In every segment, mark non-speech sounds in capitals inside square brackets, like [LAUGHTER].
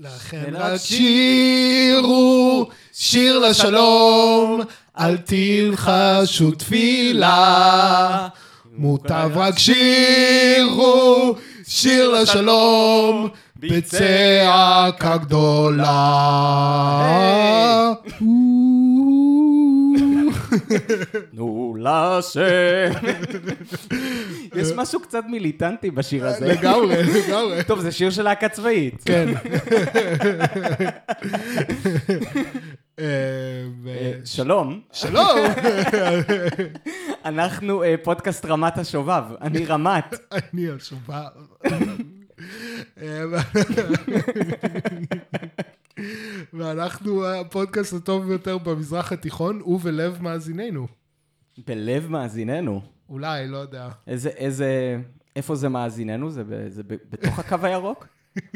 לכן רק שירו שיר לשלום, אל תלחשו תפילה. מוטב רק שירו שיר לשלום, בצעקה גדולה. נו לשם. יש משהו קצת מיליטנטי בשיר הזה. לגמרי, לגמרי. טוב, זה שיר של להקה צבאית. כן. אה, אה, שלום, שלום, אנחנו אה, פודקאסט רמת השובב. אני רמת. אני השובב. [LAUGHS] [LAUGHS] ואנחנו הפודקאסט הטוב ביותר במזרח התיכון ובלב מאזיננו. בלב מאזיננו. אולי, לא יודע. איזה, איזה, איפה זה מאזיננו? זה, ב, זה ב, בתוך הקו הירוק? [LAUGHS]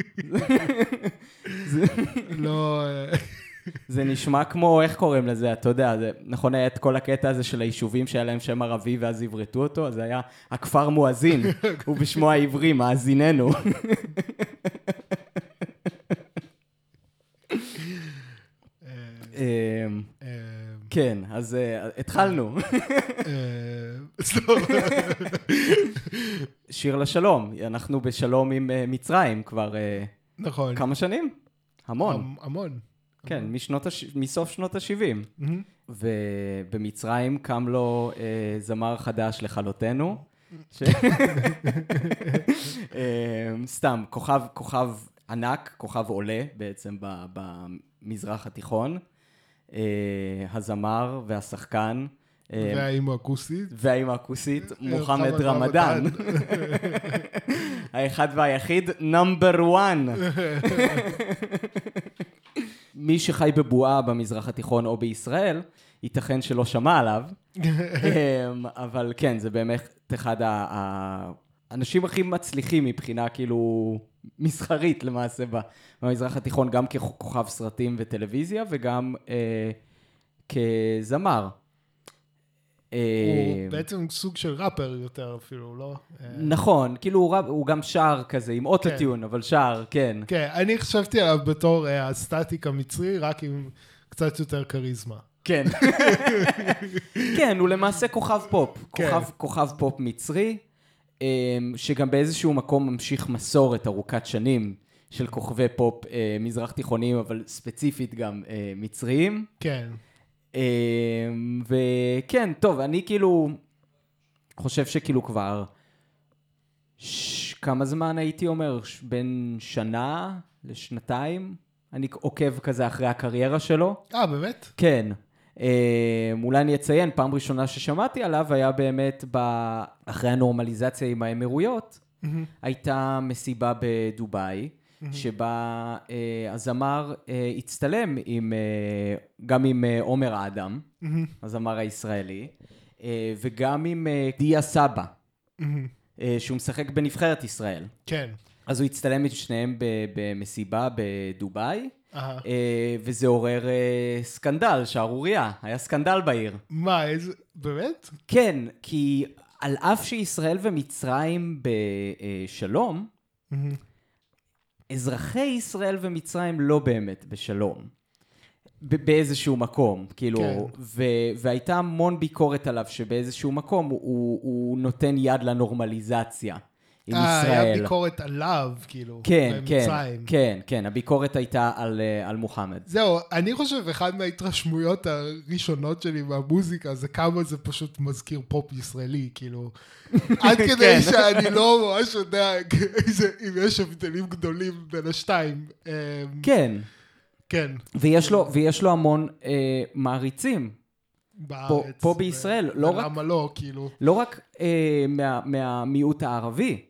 לא... אה, זה נשמע כמו, איך קוראים לזה, אתה יודע, זה, נכון היה את כל הקטע הזה של היישובים שהיה להם שם ערבי ואז עברתו אותו, אז זה היה הכפר מואזין, [LAUGHS] הוא בשמו העברי, מאזיננו. [LAUGHS] אמ, אה, כן, אז אה, התחלנו. אה. [LAUGHS] שיר לשלום, אנחנו בשלום עם אה, מצרים כבר אה, נכון. כמה שנים? המון. המ- המון. כן, משנות הש... מסוף שנות ה-70. מהמם. ובמצרים קם לו אה, זמר חדש לכלותנו. ש... [LAUGHS] אה, סתם, כוכב, כוכב ענק, כוכב עולה בעצם במזרח התיכון. אה, הזמר והשחקן. אה, והאימא הכוסית. והאימא הכוסית, מוחמד מוחמד רמדאן. [LAUGHS] האחד והיחיד, נאמבר וואן. [LAUGHS] מי שחי בבועה במזרח התיכון או בישראל, ייתכן שלא שמע עליו. [LAUGHS] אמ, אבל כן, זה באמת אחד ה- האנשים הכי מצליחים מבחינה כאילו מסחרית למעשה במזרח התיכון, גם ככוכב סרטים וטלוויזיה וגם אה, כזמר. הוא אה, בעצם סוג של ראפר יותר אפילו, לא? אה, נכון, כאילו הוא, רב- הוא גם שר כזה, עם אוטוטיון, אבל שר, כן. כן, אני חשבתי עליו בתור אה, הסטטיק המצרי, רק עם קצת יותר כריזמה. כן. [LAUGHS] כן, הוא למעשה כוכב פופ. כן. כוכב, כוכב פופ מצרי, שגם באיזשהו מקום ממשיך מסורת ארוכת שנים של כוכבי פופ אה, מזרח תיכוניים, אבל ספציפית גם אה, מצריים. כן. אמ, וכן, טוב, אני כאילו חושב שכאילו כבר... ש... כמה זמן הייתי אומר? ש... בין שנה לשנתיים? אני עוקב כזה אחרי הקריירה שלו. אה, באמת? כן. אה, אולי אני אציין, פעם ראשונה ששמעתי עליו היה באמת ב... אחרי הנורמליזציה עם האמירויות, הייתה מסיבה בדובאי, שבה אה, הזמר אה, הצטלם עם, אה, גם עם אה, עומר אדם, הזמר הישראלי, אה, וגם עם אה, דיה סבא, אה, שהוא משחק בנבחרת ישראל. כן. אז הוא הצטלם עם שניהם ב- במסיבה בדובאי. אה, וזה עורר אה, סקנדל, שערורייה, היה סקנדל בעיר. מה, איזה... באמת? כן, כי על אף שישראל ומצרים בשלום, אזרחי ישראל ומצרים לא באמת בשלום. באיזשהו מקום, כאילו, כן. ו- והייתה המון ביקורת עליו שבאיזשהו מקום הוא, הוא נותן יד לנורמליזציה עם אה, ישראל. היה ביקורת עליו, כאילו. כן, כן, במצרים. כן, כן, הביקורת הייתה על, אה, על מוחמד. זהו, אני חושב אחד מההתרשמויות הראשונות שלי מהמוזיקה זה כמה זה פשוט מזכיר פופ ישראלי, כאילו. [LAUGHS] עד כן. כדי שאני לא ממש יודע אם יש הבדלים גדולים בין השתיים. אמ, כן, כן, ויש לו, ויש לו המון אה, מעריצים, בארץ. פה בישראל, ו- לא רק- ולמה לא, כאילו. לא רק אה, מה, מהמיעוט הערבי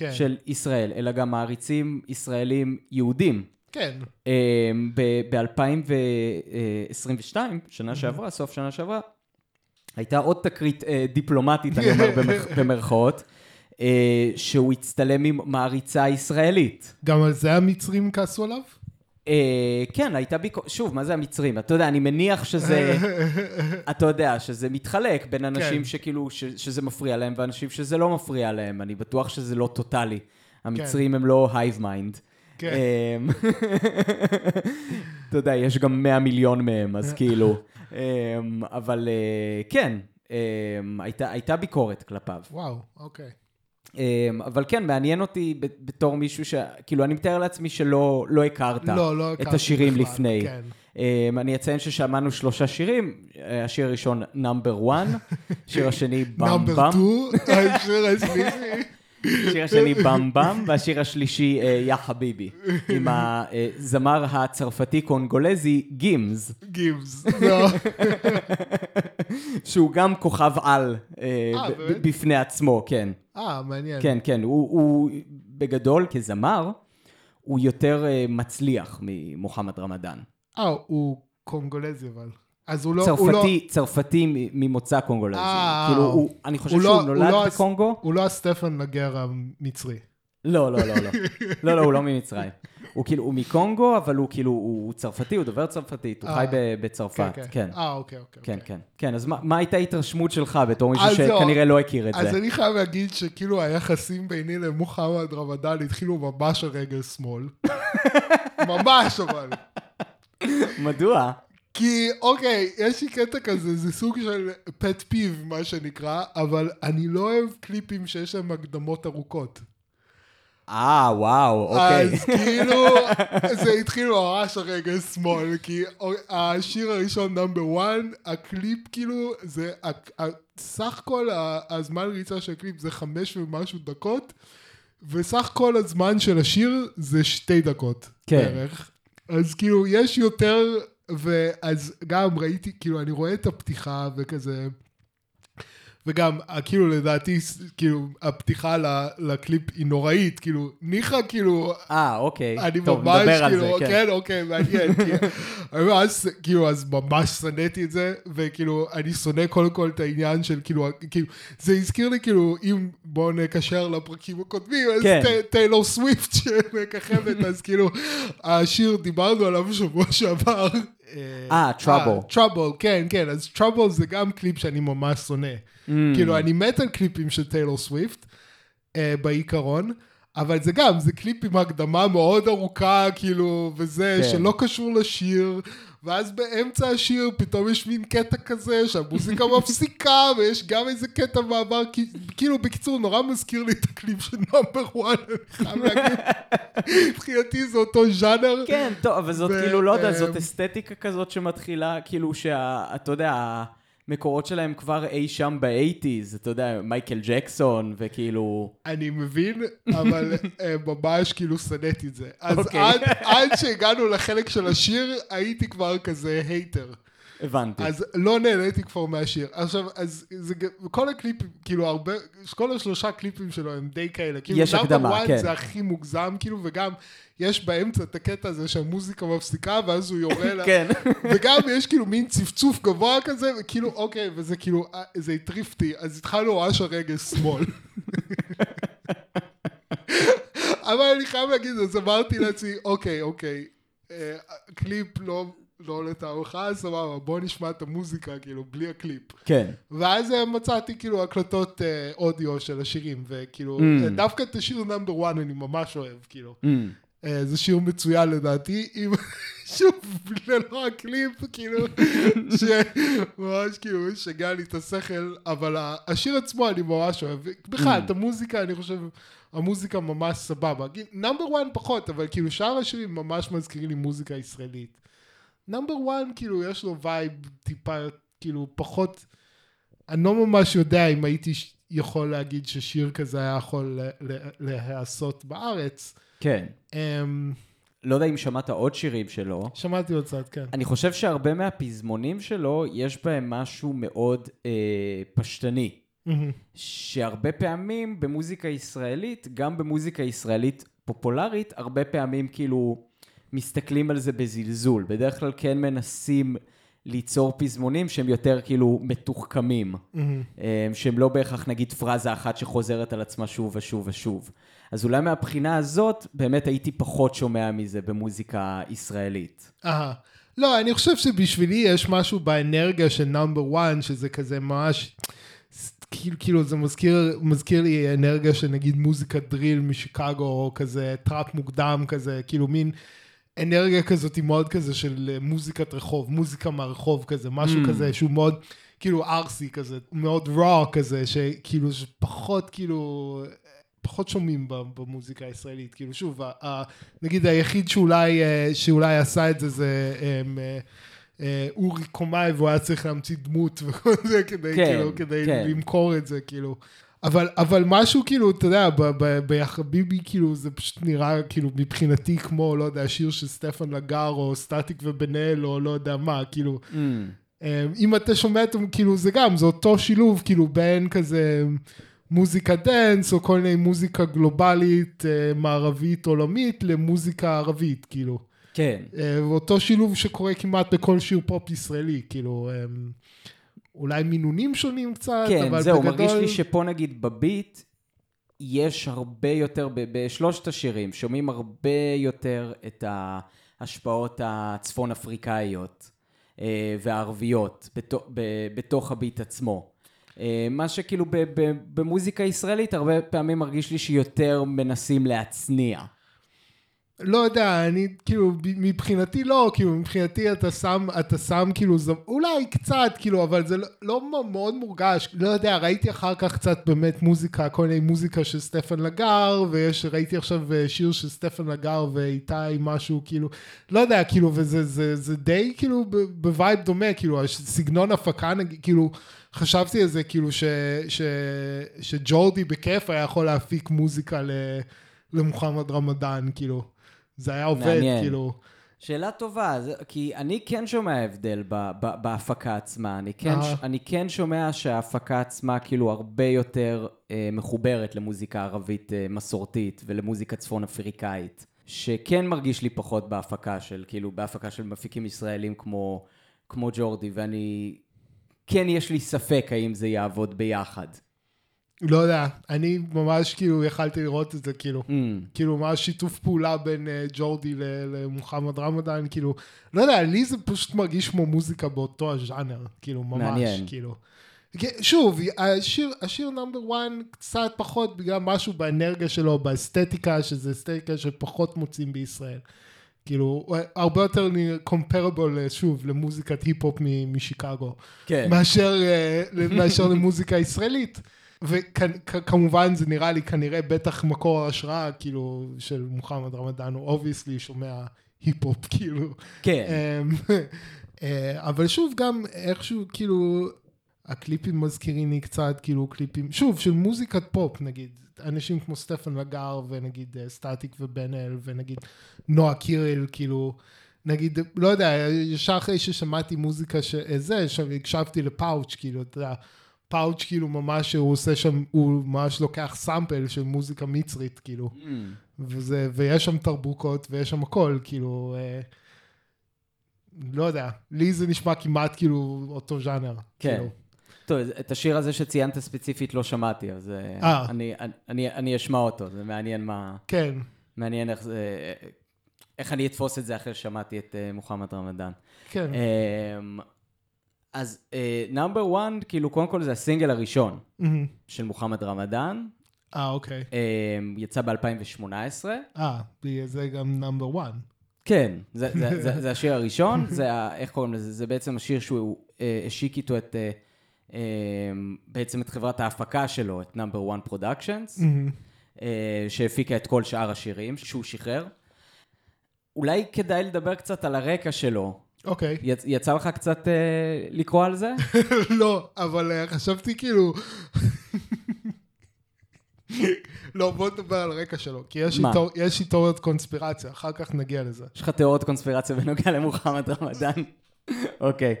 כן, של ישראל, אלא גם מעריצים ישראלים יהודים. כן, אה, ב-2022, שנה שעברה, סוף שנה שעברה, הייתה עוד תקרית אה, דיפלומטית, אני אומר [LAUGHS] במרכאות, אה, שהוא הצטלם עם מעריצה ישראלית. גם על זה המצרים כעסו עליו? אה, כן, הייתה ביקורת, שוב, מה זה המצרים? אתה יודע, אני מניח שזה, [LAUGHS] אתה יודע, שזה מתחלק בין אנשים כן. שכאילו, שזה מפריע להם, ואנשים שזה לא מפריע להם. אני בטוח שזה לא טוטאלי. כן. המצרים הם לא hive mind. כן. אמ, אתה יודע, יש גם 100 מיליון מהם, אז כאילו... אמ, אבל אה, כן, אמ, הייתה הייתה ביקורת כלפיו. וואו, אוקיי. אמ, אבל כן, מעניין אותי בתור מישהו ש... כאילו, אני מתאר לעצמי שלא לא הכרת לא, לא את השירים בכלל, לפני. כן. אמ, אני אציין ששמענו שלושה שירים, אה, השיר הראשון, נאמבר 1, [LAUGHS] השיר השני, במ נאמבר במ, 2, השיר השלישי. [LAUGHS] השיר השני, במ במ, והשיר השלישי, אה, יא חביבי, עם הזמר הצרפתי-קונגולזי, גימס, גיבס. לא. [LAUGHS] שהוא גם כוכב על אה, אה, ב- בפני עצמו, כן. אה, מעניין. כן, כן, הוא, הוא בגדול, כזמר, הוא יותר אה, מצליח ממוחמד רמדאן. אה, הוא קונגולזי אבל. אז הוא לא... הוא לא- צרפתי, צרפתי ממוצא קונגולזי. אה, כאילו, הוא- הוא, אני חושב הוא לא- שהוא הוא נולד לא הס- בקונגו. הוא לא הסטפן נגר המצרי. לא, לא, לא, לא. לא, לא, הוא לא ממצרים. הוא כאילו, הוא מקונגו, אבל הוא כאילו, הוא צרפתי, הוא דובר צרפתית, הוא אה, חי בצרפת, כן. אה, אוקיי, אוקיי. כן, אוקיי. כן. כן, אז מה הייתה ההתרשמות שלך בתור מישהו אז זהו. שכנראה לא הכיר את אז זה? אני חייב להגיד שכאילו היחסים ביני למוחמד רמדאן התחילו ממש על רגל שמאל. [LAUGHS] ממש אבל. מדוע? כי אוקיי, יש לי קטע כזה, זה סוג של pet peeve מה שנקרא, אבל אני לא אוהב קליפים שיש להם הקדמות ארוכות. אה, וואו, אוקיי. אז כאילו, [LAUGHS] זה התחיל ממש רגל שמאל, כי השיר הראשון number 1, הקליפ כאילו, זה, סך כל הזמן ריצה של הקליפ זה חמש ומשהו דקות, וסך כל הזמן של השיר זה שתי דקות כן. בערך. אז כאילו, יש יותר, ואז גם ראיתי, כאילו, אני רואה את הפתיחה וכזה... וגם, כאילו, לדעתי, כאילו, הפתיחה לקליפ היא נוראית, כאילו, ניחא, כאילו, אה, אוקיי. אני טוב, ממש, נדבר על כאילו, זה, כן, אוקיי, מעניין, [LAUGHS] אני ממש, כאילו, אז ממש שנאתי את זה, וכאילו, אני שונא קודם כל את העניין של, כאילו, כאילו, זה הזכיר לי, כאילו, אם בואו נקשר לפרקים הקודמים, אז כן. טיילור סוויפט שמככבת, אז כאילו, השיר, דיברנו עליו בשבוע שעבר. אה, Trouble. trouble, כן, כן, אז trouble זה גם קליפ שאני ממש שונא. Mm. כאילו, אני מת על קליפים של טיילור סוויפט, אה, בעיקרון, אבל זה גם, זה קליפ עם הקדמה מאוד ארוכה, כאילו, וזה, כן. שלא קשור לשיר, ואז באמצע השיר פתאום יש מין קטע כזה, שהמוזיקה מפסיקה, ויש גם איזה קטע מעבר, כי- כאילו, בקיצור, נורא מזכיר לי את הקליפ של number 1, אני חייב להגיד, מבחינתי זה אותו ז'אנר. כן, טוב, אבל זאת כאילו, לא יודע, זאת אמ, אסתטיקה כזאת שמתחילה, כאילו שה... אתה יודע, המקורות שלהם כבר אי שם ב eighties, אתה יודע, מייקל ג'קסון, וכאילו... אני מבין, אבל [LAUGHS] אה, ממש כאילו שנאתי את זה. אז אוקיי. עד, עד שהגענו לחלק של השיר, הייתי כבר כזה hater. הבנתי. אז לא נהניתי כבר מהשיר. עכשיו, אז זה, כל הקליפים, כאילו הרבה, כל השלושה קליפים שלו הם די כאלה. כאילו, יש הקדמה, כן. זה הכי מוגזם, כאילו, וגם יש באמצע את הקטע הזה שהמוזיקה מפסיקה, ואז הוא יורה לה. [LAUGHS] כן. וגם יש כאילו מין צפצוף גבוה כזה, וכאילו, אוקיי, וזה כאילו, אה, זה הטריף אותי, אז התחלנו ממש הרגל שמאל. [LAUGHS] אבל אני חייב להגיד, אז אמרתי לעצמי, אוקיי, אוקיי, אה, קליפ לא, לא לטעמך, סבבה, בוא נשמע את המוזיקה, כאילו, בלי הקליפ. כן. ואז אה, מצאתי כאילו הקלטות אה, אודיו של השירים, וכאילו, Mm. אה, דווקא את השיר number 1 אני ממש אוהב, כאילו. Mm. אה, זה שיר מצוין לדעתי, עם, [LAUGHS] שוב, ללא הקליפ, כאילו, [LAUGHS] שממש כאילו שגע לי את השכל, אבל השיר עצמו אני ממש אוהב. בכלל, Mm. את המוזיקה, אני חושב, המוזיקה ממש סבבה. Number 1 פחות, אבל כאילו שאר השירים ממש מזכירים לי מוזיקה ישראלית. Number 1, כאילו, יש לו vibe טיפה, כאילו, פחות... אני לא ממש יודע אם הייתי יכול להגיד ששיר כזה היה יכול להיעשות בארץ. כן. אמ, לא יודע אם שמעת עוד שירים שלו. שמעתי עוד קצת, כן. אני חושב שהרבה מהפזמונים שלו, יש בהם משהו מאוד אה, פשטני. מהמם. שהרבה פעמים במוזיקה ישראלית, גם במוזיקה ישראלית פופולרית, הרבה פעמים כאילו מסתכלים על זה בזלזול. בדרך כלל כן מנסים ליצור פזמונים שהם יותר כאילו מתוחכמים. מהמם. אה, שהם לא בהכרח נגיד פרזה אחת שחוזרת על עצמה שוב ושוב ושוב. אז אולי מהבחינה הזאת, באמת הייתי פחות שומע מזה במוזיקה ישראלית. אהה. לא, אני חושב שבשבילי יש משהו באנרגיה של Number 1, שזה כזה ממש כאילו, כאילו זה מזכיר, מזכיר לי אנרגיה של נגיד מוזיקה drill משיקגו, או כזה trap מוקדם כזה, כאילו מין אנרגיה כזאת היא מאוד כזה של מוזיקת רחוב, מוזיקה מהרחוב כזה, משהו Mm. כזה שהוא מאוד כאילו ארסי כזה, מאוד raw כזה, שכאילו שפחות כאילו... פחות שומעים במוזיקה הישראלית, כאילו שוב, ה- ה- נגיד היחיד שאולי, אה, שאולי עשה את זה זה אה, אה, אורי קומאי והוא היה צריך להמציא דמות [LAUGHS] וכל זה כדי, כן, כאילו, כדי כן. למכור את זה, כאילו. אבל, אבל משהו כאילו, אתה יודע, ביחביבי כאילו זה פשוט נראה כאילו מבחינתי כמו, לא יודע, שיר של סטפן לגר או סטטיק ובן אל או לא יודע מה, כאילו. Mm. אה, אם אתה שומע את, כאילו זה גם, זה אותו שילוב, כאילו בין כזה מוזיקה dance, או כל מיני מוזיקה גלובלית, אה, מערבית, עולמית, למוזיקה ערבית, כאילו. כן. אה, אותו שילוב שקורה כמעט בכל שיר פופ ישראלי, כאילו, אה, אולי מינונים שונים קצת, כן, אבל זהו, בגדול... מרגיש לי שפה נגיד בביט, יש הרבה יותר, בשלושת השירים, שומעים הרבה יותר את ההשפעות הצפון אפריקאיות אה, והערביות בתו- ב- בתוך הביט עצמו. אה, מה שכאילו במוזיקה ישראלית הרבה פעמים מרגיש לי שיותר מנסים להצניע. לא יודע, אני כאילו, מבחינתי לא, כאילו, מבחינתי אתה שם, אתה שם כאילו, זה, אולי קצת, כאילו, אבל זה לא, לא מאוד מורגש, לא יודע, ראיתי אחר כך קצת באמת מוזיקה, כל מיני מוזיקה של סטפן לגר, ויש, ראיתי עכשיו אה, שיר של סטפן לגר ואיתי משהו, כאילו, לא יודע, כאילו, וזה זה, זה די כאילו ב vibe דומה, כאילו, סגנון הפקה, נגיד, כאילו, חשבתי על זה, כאילו, ש, ש, שג'ורדי בכיף היה יכול להפיק מוזיקה ל, למוחמד רמדאן, כאילו. זה היה עובד, מעניין. כאילו. שאלה טובה, זה, כי אני כן שומע הבדל ב, ב, בהפקה עצמה. אני כן, אהה. ש, אני כן שומע שההפקה עצמה כאילו הרבה יותר אה, מחוברת למוזיקה ערבית אה, מסורתית ולמוזיקה צפון אפריקאית. שכן מרגיש לי פחות בהפקה של, כאילו, בהפקה של מפיקים ישראלים כמו, כמו ג'ורדי, ואני... כן יש לי ספק האם זה יעבוד ביחד. לא יודע, אני ממש כאילו יכלתי לראות את זה, כאילו. Mm, כאילו, ממש שיתוף פעולה בין uh, ג'ורדי למוחמד רמדאן, כאילו, לא יודע, לי זה פשוט מרגיש כמו מוזיקה באותו הז'אנר, כאילו, ממש, מעניין. כאילו. שוב, השיר, השיר נאמבר 1 קצת פחות בגלל משהו באנרגיה שלו, באסתטיקה, שזה אסתטיקה שפחות מוצאים בישראל. כאילו, הרבה יותר comparable, שוב, למוזיקת היפ-הופ משיקגו. כן. מאשר, אה, מאשר למוזיקה ישראלית. וכמובן זה נראה לי כנראה בטח מקור השראה כאילו של מוחמד רמדאן הוא obviously שומע היפ-הופ כאילו. כן. אמ, אה, אבל שוב גם איכשהו כאילו הקליפים מזכירים לי קצת כאילו קליפים שוב של מוזיקת פופ נגיד אנשים כמו סטפן לגר ונגיד אה, סטטיק ובן אל ונגיד נועה קירל כאילו נגיד לא יודע ישר אחרי ששמעתי מוזיקה שזה שהקשבתי לפאוץ' כאילו אתה יודע פאוץ' כאילו ממש הוא עושה שם הוא ממש לוקח סאמפל של מוזיקה מצרית כאילו Mm. וזה, ויש שם תרבוקות ויש שם הכל, כאילו, אה, לא יודע, לי זה נשמע כמעט כאילו אותו ז'אנר. כן. כאילו. טוב, את השיר הזה שציינת ספציפית לא שמעתי, אז אה, אה. אני, אני, אני אשמע אותו, זה מעניין מה... כן, מעניין איך זה... איך אני אתפוס את זה אחרי ששמעתי את מוחמד רמדאן. כן. Um, אז נאמבר uh, 1, כאילו, קודם כל זה הסינגל הראשון מהמם. של מוחמד רמדאן, אה, אוקיי. um, יצא ב-2018. אה, זה גם נאמבר 1. כן, זה, זה, [LAUGHS] זה, זה השיר הראשון, זה, ה- איך קוראים לזה? זה בעצם השיר שהוא אה, השיק איתו את, אה, אה, בעצם את חברת ההפקה שלו, את Number 1 Productions, אה, שהפיקה את כל שאר השירים שהוא שחרר. אולי כדאי לדבר קצת על הרקע שלו. אוקיי. יצ, יצא לך קצת אה, לקרוא על זה? [LAUGHS] לא, אבל אה, חשבתי כאילו... [LAUGHS] לא, בוא נדבר על הרקע שלו, כי יש לי מה? תיאור- יש לי תיאוריות קונספירציה, אחר כך נגיע לזה. יש לך תיאוריות קונספירציה בנוגע למוחמד רמדאן? [LAUGHS] אוקיי.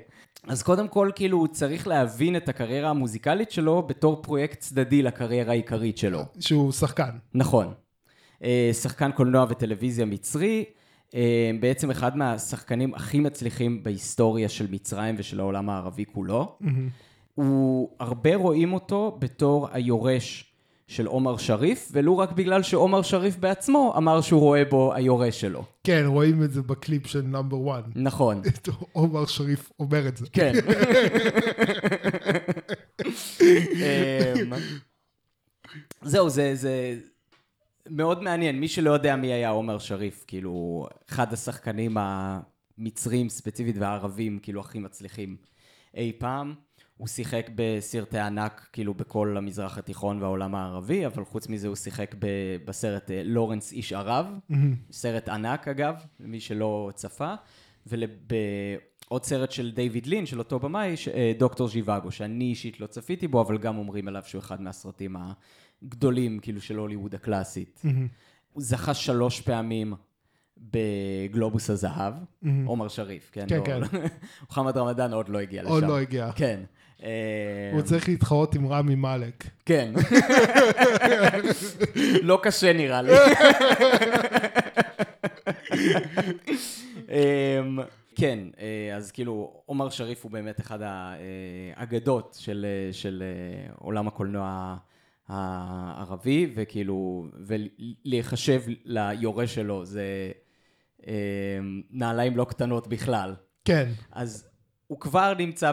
אז קודם כל, כאילו, הוא צריך להבין את הקריירה המוזיקלית שלו בתור פרויקט צדדי לקריירה העיקרית שלו. שהוא שחקן. נכון. אה, שחקן קולנוע וטלוויזיה מצרי, בעצם אחד מהשחקנים הכי מצליחים בהיסטוריה של מצרים ושל העולם הערבי כולו. הוא, הרבה רואים אותו בתור היורש של עומר שריף, ולו רק בגלל שעומר שריף בעצמו אמר שהוא רואה בו היורש שלו. כן, רואים את זה בקליפ של נאמבר 1. נכון. [LAUGHS] עומר שריף אומר את זה. כן. [LAUGHS] אה, זהו, זה, זה מאוד מעניין. מי שלא יודע מי היה עומר שריף, כאילו, אחד השחקנים המצרים ספציפית והערבים, כאילו, הכי מצליחים אי פעם. הוא שיחק בסרטי ענק, כאילו, בכל המזרח התיכון והעולם הערבי, אבל חוץ מזה הוא שיחק ב- בסרט אה, לורנס איש ערב, סרט ענק אגב, למי שלא צפה, ובעוד סרט של דיוויד לין, של אותו במאי, ש- אה, דוקטור ז'יוואגו, שאני אישית לא צפיתי בו, אבל גם אומרים עליו שהוא אחד מהסרטים הגדולים, כאילו, של הוליווד הקלאסית. הוא זכה שלוש פעמים בגלובוס הזהב, עומר שריף, כן? כן, כן. [LAUGHS] מוחמד רמדאן עוד לא הגיע לשם. עוד לא הגיע. כן. אה, הוא צריך להתחרות עם רמי מאלק. כן. [LAUGHS] לא קשה נראה לי. אמ, כן, אה, אז כאילו, עומר שריף הוא באמת אחד האגדות של, אה, של אה, עולם הקולנוע הערבי, וכאילו, ולהיחשב ליורש שלו זה אה, נעליים לא קטנות בכלל. כן. אז הוא כבר נמצא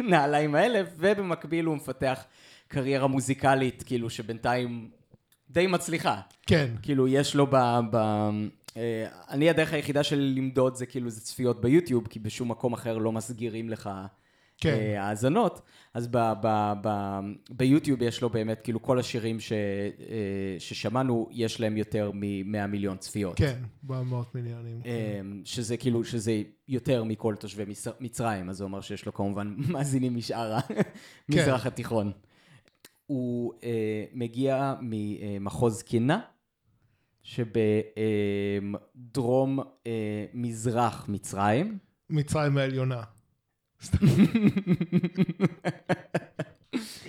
בנעליים האלה, ובמקביל הוא מפתח קריירה מוזיקלית, כאילו, שבינתיים די מצליחה. כן. כאילו, יש לו ב... ב אה, אני, הדרך היחידה שלי למדוד זה כאילו, זה צפיות ביוטיוב, כי בשום מקום אחר לא מסגירים לך כן. אה, האזנות. אז ב, ב, ב, ביוטיוב יש לו באמת, כאילו, כל השירים ש, אה, ששמענו, יש להם יותר מ-100 מיליון צפיות. כן. במאות מיליונים. אמ, שזה כאילו, שזה יותר מכל תושבי מצ- מצרים, אז זה אומר שיש לו כמובן [LAUGHS] מאזינים משאר המזרח התיכון. הוא אה, מגיע ממחוז קינה, שבדרום אה, מזרח מצרים. מצרים העליונה.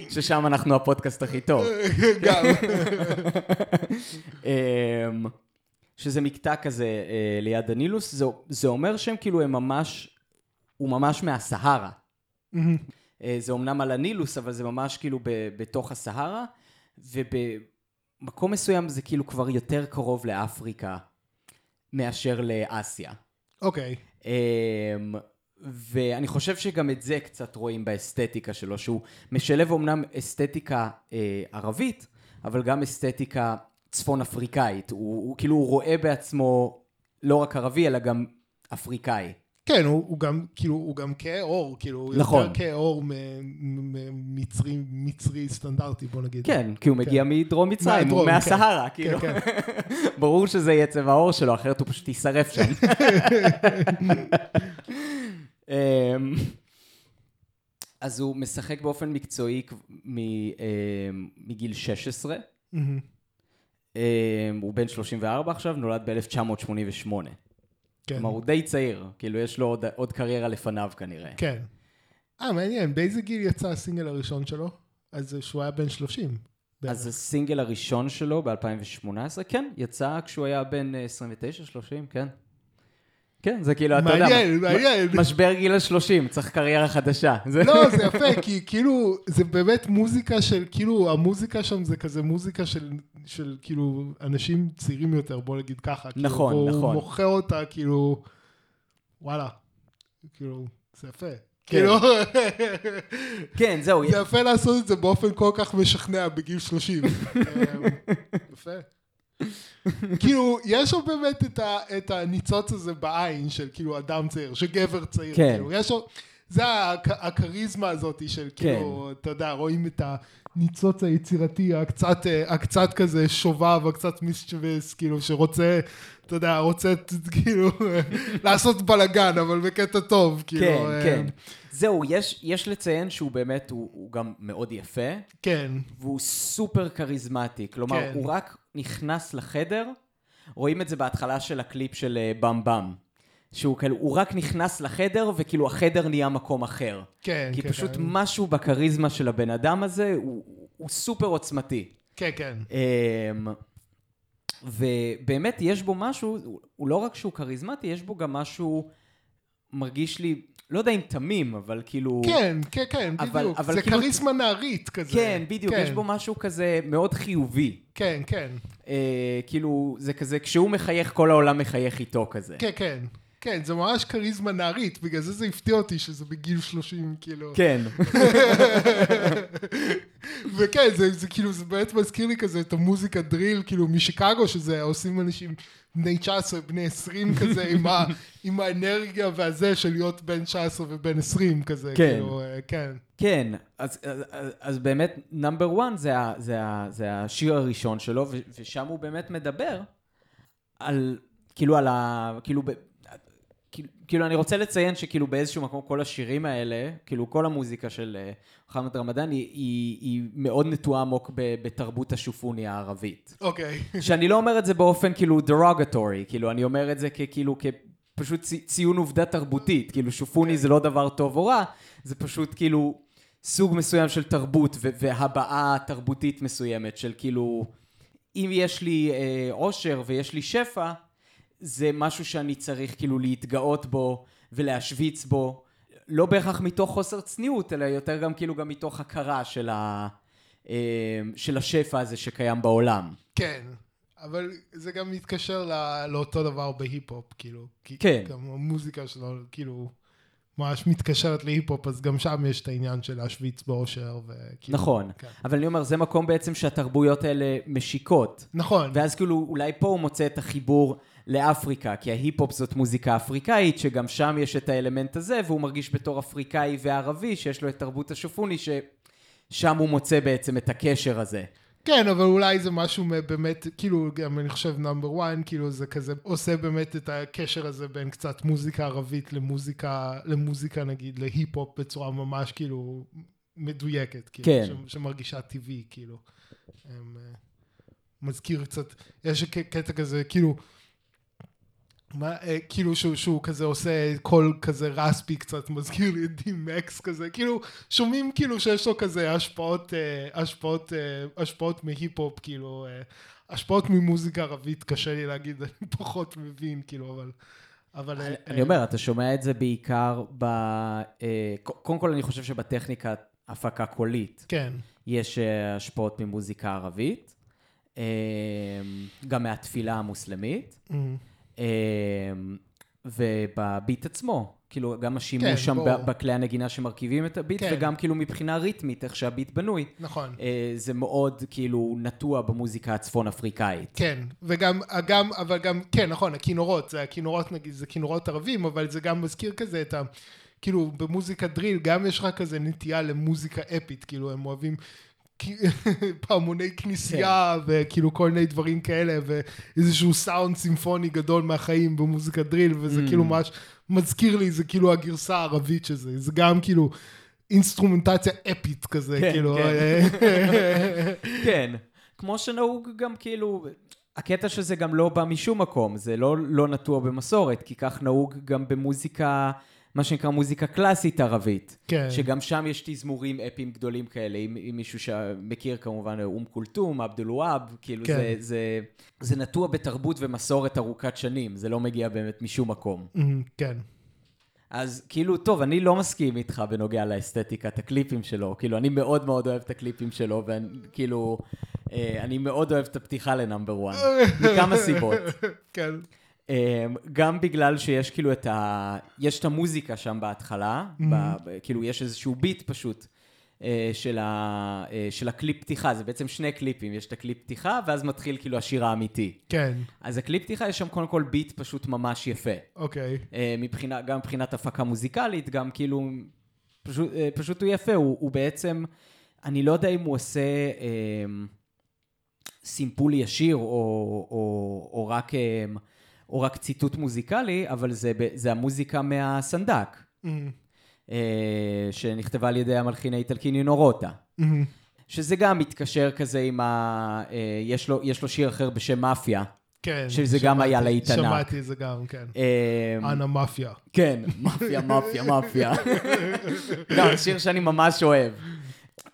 ששם אנחנו הפודקאסט הכי טוב. גם. אמ, שזה מקטע כזה אה, ליד הנילוס, זה, זה אומר שהם כאילו הם ממש, הוא ממש מהסהרה. אה, זה אומנם על הנילוס, אבל זה ממש כאילו ב, בתוך הסהרה, ובמקום מסוים זה כאילו כבר יותר קרוב לאפריקה מאשר לאסיה. אוקיי. אמ, ואני חושב שגם את זה קצת רואים באסתטיקה שלו, שהוא משלב אומנם אסתטיקה אה, ערבית, אבל גם אסתטיקה צפון אפריקאית. הוא, הוא כאילו הוא רואה בעצמו לא רק ערבי, אלא גם אפריקאי. כן, הוא, הוא גם, כאילו, הוא גם כהה עור, כאילו, הוא נכון. יותר כהה עור ממצרי, מצרי סטנדרטי, בוא נגיד. כן, כי הוא מגיע מדרום מצרים, הוא מהדרום, כן. מהסהרה, כן, כאילו. כן. [LAUGHS] ברור שזה יהיה צבע העור שלו, אחרת הוא פשוט יישרף שם. [LAUGHS] אמ, אז הוא משחק באופן מקצועי אמ, מגיל 16. מהמם. אמ, הוא בן 34 עכשיו, נולד ב-1988. כן. כלומר, הוא די צעיר, כאילו יש לו עוד, עוד קריירה לפניו כנראה. כן. אה, מעניין, באיזה גיל יצא הסינגל הראשון שלו? אז שהוא היה בן 30. בערך. אז הסינגל הראשון שלו ב-2018, כן, יצא כשהוא היה בן 29-30, כן. כן, זה כאילו, אתה יודע, מעניין, מעניין. משבר גיל ה-30, צריך קריירה חדשה. לא, זה יפה, כי כאילו, זה באמת מוזיקה של, כאילו, המוזיקה שם זה כזה מוזיקה של, של כאילו, אנשים צעירים יותר, בוא נגיד ככה. כאילו, נכון, והוא נכון. מוכר אותה, כאילו, וואלה, כאילו, זה יפה. כן. כאילו, [LAUGHS] כן, זהו, זה יפה לעשות את זה באופן כל כך משכנע בגיל 30. [LAUGHS] אמ, יפה. כאילו, יש לו באמת את, ה, את הניצוץ הזה בעין של כאילו אדם צעיר, של גבר צעיר. כן. כאילו, יש לו, זה הכ, הכריזמה הזאת של כאילו, אתה יודע, רואים את הניצוץ היצירתי, הקצת, הקצת כזה שובב, הקצת מיסצ'ווס, כאילו, שרוצה, אתה יודע, רוצה כאילו [LAUGHS] לעשות בלאגן, אבל בקטע טוב, כאילו. כן, אה, כן. זהו, יש, יש לציין שהוא באמת, הוא, הוא גם מאוד יפה, כן, והוא סופר כריזמטי. כלומר, כן. הוא רק נכנס לחדר, רואים את זה בהתחלה של הקליפ של אה, במ במ. שהוא כאילו, הוא רק נכנס לחדר, וכאילו החדר נהיה מקום אחר. כן, כי כן, פשוט כן. משהו בכריזמה של הבן אדם הזה, הוא, הוא סופר עוצמתי. כן, כן. אמ, ובאמת יש בו משהו, הוא לא רק שהוא כריזמטי, יש בו גם משהו, מרגיש לי, לא יודע אם תמים, אבל כאילו... כן, כן, כן, אבל- בדיוק. אבל זה כאילו- כריזמה נערית כזה. כן, בדיוק, יש בו משהו כזה מאוד חיובי. כן, כן, אה, כאילו, זה כזה, כשהוא מחייך, כל העולם מחייך איתו כזה. כן, כן. כן, זה ממש כריזמה נערית, בגלל זה זה הפתיע אותי שזה בגיל 30, כאילו. כן. [LAUGHS] וכן, זה, זה כאילו, זה באמת מזכיר לי כזה את המוזיקה דריל, כאילו משיקגו, שזה עושים אנשים בני 19, בני 20 כזה, עם, ה, [LAUGHS] עם האנרגיה והזה של להיות בן 19 ובן 20 כזה, כן. כאילו, אה, כן. כן, אז, אז, אז באמת, נאמבר 1 זה, ה- זה, ה- זה השיר הראשון שלו, ושם הוא באמת מדבר על, כאילו על ה... כאילו, כאילו, אני רוצה לציין שכאילו באיזשהו מקום כל השירים האלה, כאילו כל המוזיקה של אה, מוחמד רמדאן היא, היא, היא מאוד נטועה עמוק ב- בתרבות השופוני הערבית. אוקיי. [LAUGHS] שאני לא אומר את זה באופן כאילו derogatory, כאילו אני אומר את זה ככאילו כפשוט צי, ציון עובדה תרבותית, כאילו שופוני זה לא דבר טוב או רע, זה פשוט כאילו סוג מסוים של תרבות והבעה תרבותית מסוימת של כאילו, אם יש לי אה, עושר ויש לי שפע, זה משהו שאני צריך כאילו להתגאות בו ולהשוויץ בו, לא בהכרח מתוך חוסר צניעות, אלא יותר גם כאילו גם מתוך הכרה של, ה, אה, של השפע הזה שקיים בעולם. כן, אבל זה גם מתקשר לא, לאותו דבר בהיפ-הופ, כאילו. כן. גם המוזיקה שלו, כאילו, ממש מתקשרת להיפ-הופ, אז גם שם יש את העניין של להשוויץ באושר, וכאילו... נכון, כן. אבל אני אומר, זה מקום בעצם שהתרבויות האלה משיקות. נכון, ואז כאילו, אולי פה הוא מוצא את החיבור לאפריקה, כי ההיפ-הופ זאת מוזיקה אפריקאית, שגם שם יש את האלמנט הזה, והוא מרגיש בתור אפריקאי וערבי, שיש לו את תרבות השופוני, ששם הוא מוצא בעצם את הקשר הזה. כן, אבל אולי זה משהו באמת, כאילו, גם אני חושב נאמבר 1, כאילו זה כזה עושה באמת את הקשר הזה בין קצת מוזיקה ערבית למוזיקה, למוזיקה נגיד, להיפ-הופ בצורה ממש כאילו מדויקת, כאילו, כן. ש- שמרגישה טבעי, כאילו. הם, אה, מזכיר קצת, יש קטע כזה, כאילו, מה, אה, כאילו שהוא, שהוא כזה עושה קול כזה רספי קצת, מזכיר לי את די-מקס כזה, כאילו שומעים כאילו שיש לו כזה השפעות, אה, השפעות, אה, השפעות מהיפ-הופ, כאילו, אה, השפעות ממוזיקה ערבית, קשה לי להגיד, [LAUGHS] אני פחות מבין, כאילו, אבל... אבל אה, אני אומר, אתה שומע את זה בעיקר ב... אה, קודם כל, אני חושב שבטכניקת הפקה קולית כן, יש אה, השפעות ממוזיקה ערבית, גם מהתפילה המוסלמית. mm, אמ, ובביט עצמו, כאילו גם השימוש כן, שם ברור. ב- בכלי הנגינה שמרכיבים את הביט, כן. וגם כאילו מבחינה ריתמית, איך שהביט בנוי, נכון. אה, זה מאוד כאילו נטוע במוזיקה הצפון אפריקאית. כן, וגם, גם, אבל גם, כן, נכון, הכינורות, זה הכינורות נגיד, זה כינורות ערבים, אבל זה גם מזכיר כזה את ה... כאילו, במוזיקה דריל, גם יש לך כזה נטייה למוזיקה אפית, כאילו, הם אוהבים [LAUGHS] פעמוני כנסייה, וכאילו כל מיני דברים כאלה, ואיזשהו סאונד סימפוני גדול מהחיים במוזיקה דריל, וזה Mm. כאילו ממש מזכיר לי, זה כאילו הגרסה הערבית של זה, זה גם כאילו... אינסטרומנטציה אפית כזה, כן, כאילו, כן. [LAUGHS] כן, כמו שנהוג גם כאילו, הקטע שזה גם לא בא משום מקום, זה לא, לא נטוע במסורת, כי כך נהוג גם במוזיקה, מה שנקרא מוזיקה קלאסית ערבית. כן. שגם שם יש תזמורים אפיים גדולים כאלה, אם, אם מישהו שמכיר כמובן, אום כולתום, עבד אל-והאב, כאילו כן. זה, זה, זה נטוע בתרבות ומסורת ארוכת שנים, זה לא מגיע באמת משום מקום. כן. אז כאילו, טוב, אני לא מסכים איתך בנוגע לאסתטיקת הקליפים שלו, כאילו, אני מאוד מאוד אוהב את הקליפים שלו, וכאילו, אה, אני מאוד אוהב את הפתיחה ל Number 1, מכמה סיבות. [LAUGHS] כן. אה, גם בגלל שיש כאילו את ה... יש את המוזיקה שם בהתחלה, ב... ב- כאילו יש איזשהו ביט פשוט אה, של, ה... אה, של הקליפ פתיחה, זה בעצם שני קליפים, יש את הקליפ פתיחה, ואז מתחיל כאילו השיר האמיתי. כן, אז הקליפ פתיחה יש שם קודם כל ביט פשוט ממש יפה. אוקיי. אה, מבחינה, גם מבחינת הפקה מוזיקלית, גם כאילו, פשוט, פשוט הוא יפה, הוא, הוא בעצם, אני לא יודע אם הוא עושה אה, סימפול ישיר או, או, או, רק, אה, או רק ציטוט מוזיקלי, אבל זה, זה המוזיקה מהסנדק, אמ, אה, שנכתבה על ידי המלחין האיטלקי נינו רוטה. אמ, שזה גם מתקשר כזה עם ה... אה, יש, לו, יש לו שיר אחר בשם מאפיה. כן. שזה גם היה שמעתי- להיט ענק. שמעתי את זה גם, כן. אה, אנה מאפיה. כן, מאפיה, מאפיה, מאפיה. [LAUGHS] גם שיר שאני ממש אוהב.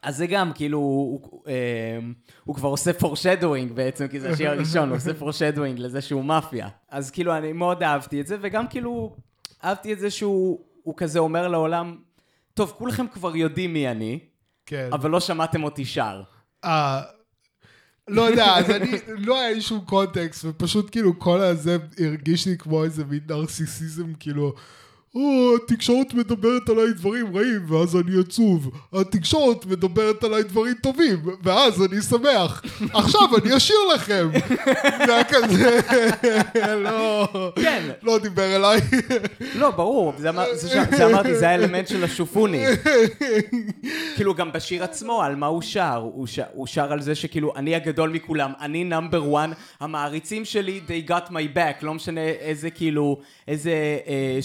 אז זה גם, כאילו, הוא, הוא, אה, הוא כבר עושה foreshadowing בעצם, כי זה השיר הראשון, הוא עושה foreshadowing לזה שהוא מאפיה. אז כאילו, אני מאוד אהבתי את זה, וגם כאילו, אהבתי את זה שהוא הוא כזה אומר לעולם, טוב, כולכם כבר יודעים מי אני, כן. אבל לא שמעתם אותי שר. אה, לא יודע, אז אני, לא היה לי שום קונטקסט, ופשוט כאילו כל הזה הרגיש לי כמו איזה מין narcissism, כאילו, או, התקשורת מדברת עליי דברים רעים, ואז אני עצוב. התקשורת מדברת עליי דברים טובים, ואז אני שמח. עכשיו אני אשאיר לכם. [LAUGHS] זה היה כזה, [LAUGHS] לא, כן. לא דיבר אליי. לא, ברור, זה, אמרתי, זה האלמנט של השופוני. [LAUGHS] כאילו, גם בשיר עצמו, על מה הוא שר? הוא, שר על זה שכאילו, אני הגדול מכולם, אני נאמבר וואן, המעריצים שלי, they got my back, לא משנה איזה כאילו, איזה אה,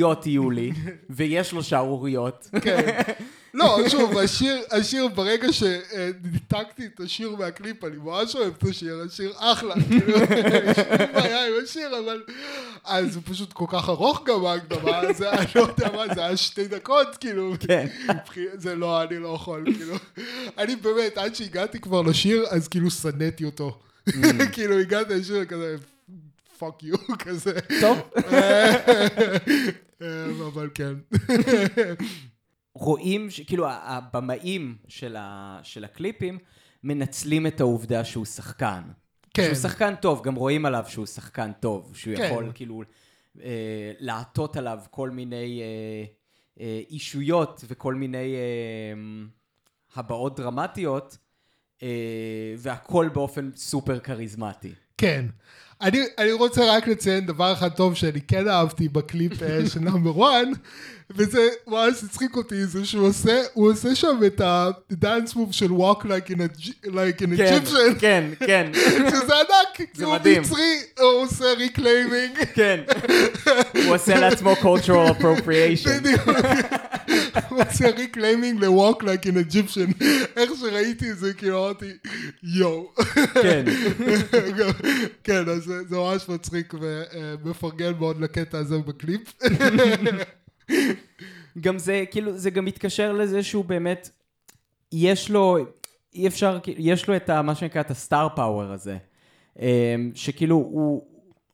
שערוריות יהיו לי, [LAUGHS] ויש לו שערוריות. כן. [LAUGHS] לא, שוב, השיר, השיר, ברגע שניתקתי את השיר מהקליפ, אני ממש אוהב את השיר, השיר אחלה, [LAUGHS] כאילו, אין שום בעיה עם השיר, אבל... אז זה פשוט כל כך ארוך גם ההקדמה, זה, אני לא יודע מה, זה היה שתי דקות, כאילו. כן. זה לא, אני לא יכול, כאילו. אני באמת, עד שהגעתי כבר לשיר, אז כאילו שנאתי אותו. כאילו, הגעתי לשיר כזה, fuck you, [LAUGHS] כזה. טוב. אה, אבל כן. רואים, כאילו, הבמאים של, ה... של הקליפים מנצלים את העובדה שהוא שחקן. כן. שהוא שחקן טוב, גם רואים עליו שהוא שחקן טוב, שהוא כן. יכול כאילו אה, לעטות עליו כל מיני אה, אה, אישויות וכל מיני אה, הבעות דרמטיות, אה, והכל באופן סופר כריזמטי. כן. אני, אני רוצה רק לציין דבר אחד טוב שאני כן אהבתי בקליפ אה, של Number 1, וזה ממש הצחיק אותי, זה שהוא עושה, הוא עושה שם את ה dance move של walk like in a, like in a כן, Egyptian, כן, כן, [LAUGHS] שזה ענק, זה הוא מדהים. מצרי, הוא עושה reclaiming, כן. הוא עושה לעצמו cultural appropriation. בדיוק. הוא עושה reclaiming ל-walk like in Egyptian, איך שראיתי את זה, כאילו אמרתי, יואו. כן. כן, אז זה זה ממש מצחיק ומפרגן מאוד לקטע הזה בקליפ. גם זה, כאילו, זה גם מתקשר לזה שהוא באמת, יש לו, אי אפשר, יש לו את ה, מה שנקרא, את ה star power הזה. אמ, שכאילו, הוא,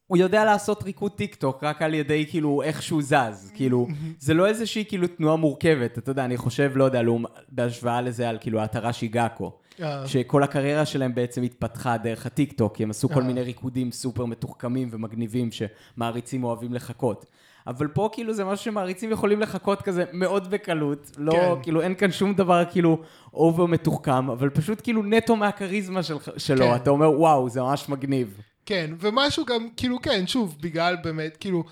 הוא יודע לעשות ריקוד טיק טוק רק על ידי כאילו איך שהוא זז, כאילו, זה לא איזושהי כאילו תנועה מורכבת, אתה יודע, אני חושב, לא יודע, לעומת- בהשוואה לזה על כאילו אטראשי גאקו. אה. שכל הקריירה שלהם בעצם התפתחה דרך הטיק טוק, כי הם עשו כל אה. מיני ריקודים סופר מתוחכמים ומגניבים שמעריצים אוהבים לחקות. אבל פה כאילו זה משהו שמעריצים יכולים לחקות כזה מאוד בקלות, לא, כן. כאילו אין כאן שום דבר כאילו over מתוחכם, אבל פשוט כאילו נטו מהכריזמה של, שלו, כן. אתה אומר וואו, זה ממש מגניב. כן, ומשהו גם, כאילו, כן, שוב, בגלל באמת, כאילו,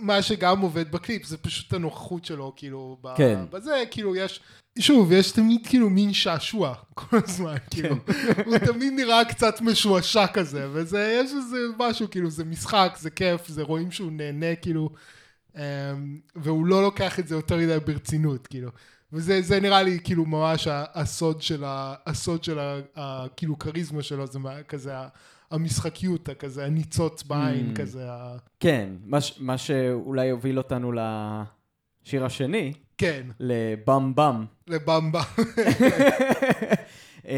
מה שגם עובד בקליפ, זה פשוט הנוכחות שלו, כאילו, כן. בזה, כאילו, יש, שוב, יש תמיד כאילו מין שעשוע [LAUGHS] כל הזמן, כאילו, [LAUGHS] הוא תמיד נראה קצת משועשע כזה, וזה, יש איזה משהו, כאילו, זה משחק, זה כיף, זה רואים שהוא נהנה, כאילו, אמ, והוא לא לוקח את זה יותר מדי ברצינות, כאילו. וזה זה נראה לי כאילו ממש הסוד של, ה, הסוד של ה, ה, כאילו כריזמה שלו, זה כזה המשחקיות, כזה הניצוץ בעין, Mm. כזה ה... כן, מה, מה שאולי יוביל אותנו לשיר השני, כן, לבם במ. לבמבה. [LAUGHS] אמ,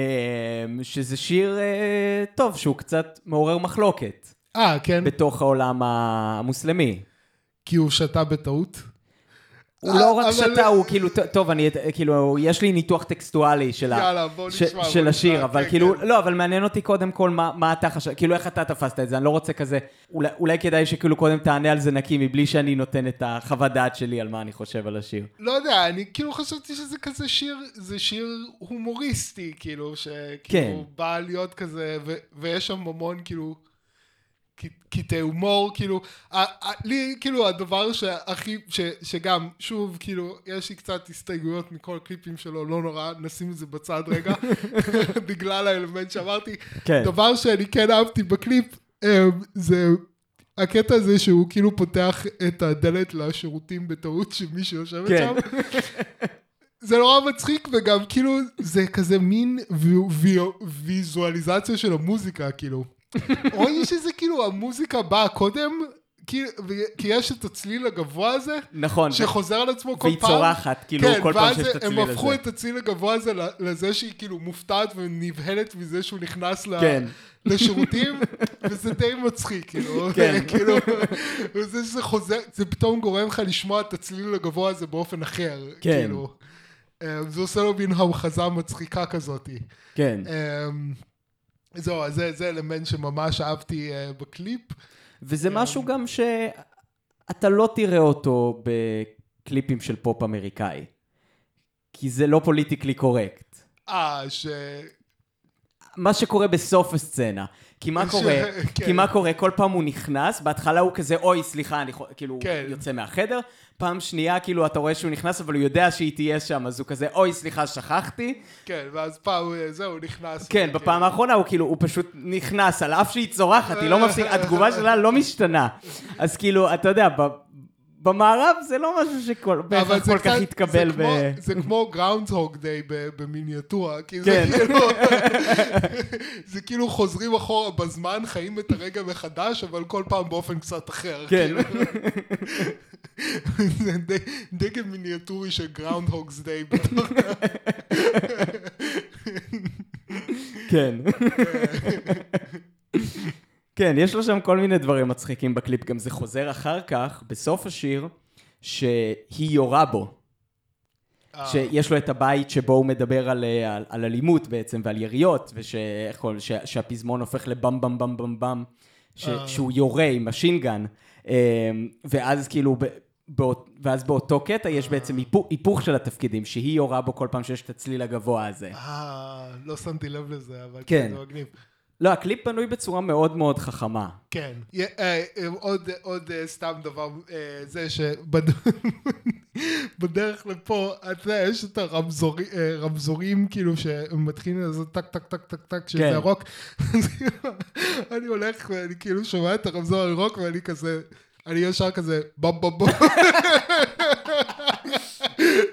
שזה שיר אה, טוב, שהוא קצת מעורר מחלוקת אה, כן, בתוך העולם המוסלמי. כי הוא שתה בטעות. הוא אה, לא רק אבל- שתה, הוא כאילו, טוב, אני, כאילו, יש לי ניתוח טקסטואלי של, ה- יאללה, בוא נשמע. של השיר, אבל כן, כאילו, כן. לא, אבל מעניין אותי קודם כל מה, מה אתה חשב, כאילו איך אתה תפסת את זה, אני לא רוצה כזה, אולי, אולי כדאי שכאילו קודם תענה על זה נקי, מבלי שאני נותן את החוות דעת שלי על מה אני חושב על השיר. לא יודע, אני כאילו חשבתי שזה כזה שיר, זה שיר הומוריסטי, כאילו, שכאילו כן. בא להיות כזה, ו- ויש שם המון כאילו קטעי הומור, כאילו, לי כאילו הדבר שהכי, ש- שגם, שוב, כאילו, יש לי קצת הסתייגויות מכל הקליפים שלו, לא נורא, נשים את זה בצד רגע, [LAUGHS] בגלל האלמנט שאמרתי. כן. דבר שאני כן אהבתי בקליפ, אמ, זה הקטע הזה שהוא כאילו פותח את הדלת לשירותים בטעות של מי שיושבת כן. שם. זה נורא מצחיק וגם כאילו זה כזה מין וי- וי- ויזואליזציה של המוזיקה כאילו. רואים שזה כאילו המוזיקה באה קודם, כי יש את הצליל הגבוה הזה, נכון, שחוזר על עצמו כל והיא פעם. צורחת, כאילו, כל פעם שיש את כן, הצליל ואז הם הפכו הזה. את הצליל הגבוה הזה לזה שהיא כאילו מופתעת ונבהלת מזה שהוא נכנס ל- כן. לשירותים, וזה די מצחיק, כאילו, כן. [LAUGHS] כאילו, וזה שזה חוזר, זה פתאום גורם לך לשמוע את הצליל הגבוה הזה באופן אחר, כן. כאילו. אה, זה עושה לו מין המחזה מצחיקה כזאת. כן. אה, זהו, אז זה, זה אלמנט שממש אהבתי uh, בקליפ. וזה משהו גם שאתה לא תראה אותו בקליפים של פופ אמריקאי. כי זה לא פוליטיקלי קורקט. אה, ש... מה שקורה בסוף הסצנה. כי מה קורה? [LAUGHS] כן. כי מה קורה? כל פעם הוא נכנס, בהתחלה הוא כזה, אוי, סליחה, אני. כאילו, כן. הוא יוצא מהחדר. פעם שנייה, כאילו, אתה רואה שהוא נכנס, אבל הוא יודע שהיא תהיה שם, אז הוא כזה, אוי, סליחה, שכחתי. כן, ואז פעם, אה, זהו, נכנס. כן, בפעם האחרונה הוא כאילו, הוא פשוט נכנס, על אף שהיא צורחת, היא לא מפסיקה, [LAUGHS] התגובה שלה לא משתנה. אז כאילו, אתה יודע, במערב זה לא משהו שכל זה כל כך קצת- יתקבל זה ב... כמו- זה כמו Groundhog Day במיניאטורה, כי זה כן. כאילו, [LAUGHS] זה כאילו חוזרים אחורה בזמן, חיים את הרגע מחדש, אבל כל פעם באופן קצת אחר. כן. כאילו. [LAUGHS] זה די- דגם מיניאטורי של Groundhog's Day. כן. [LAUGHS] כן, יש לו שם כל מיני דברים מצחיקים בקליפ, גם זה חוזר אחר כך, בסוף השיר, שהיא יורה בו. שיש לו את הבית שבו הוא מדבר על, אה, על, על אלימות בעצם ועל יריות, ושאיך קוראים- ש- שהפזמון הופך לבם בם בם בם בם, ש, אה. שהוא יורה עם משינגן, ואז כאילו, באות, ואז באותו קטע יש בעצם היפוך, היפוך של התפקידים, שהיא יורה בו כל פעם שיש את הצליל הגבוה הזה. אה, לא שמתי לב לזה, אבל. כן, זה מגניב. לא, הקליפ בנוי בצורה מאוד מאוד חכמה. כן. אה, אה, עוד, עוד אה, סתם דבר, זה שבדרך [LAUGHS] לפה, אתה יודע, יש את הרמזורים, רמזורים כאילו שמתחילים לעשות טק טק טק טק טק, שזה כן. ירוק. אז [LAUGHS] אני הולך ואני כאילו שומע את הרמזור הירוק ואני כזה, אני ישר כזה, בום בום בום. [LAUGHS]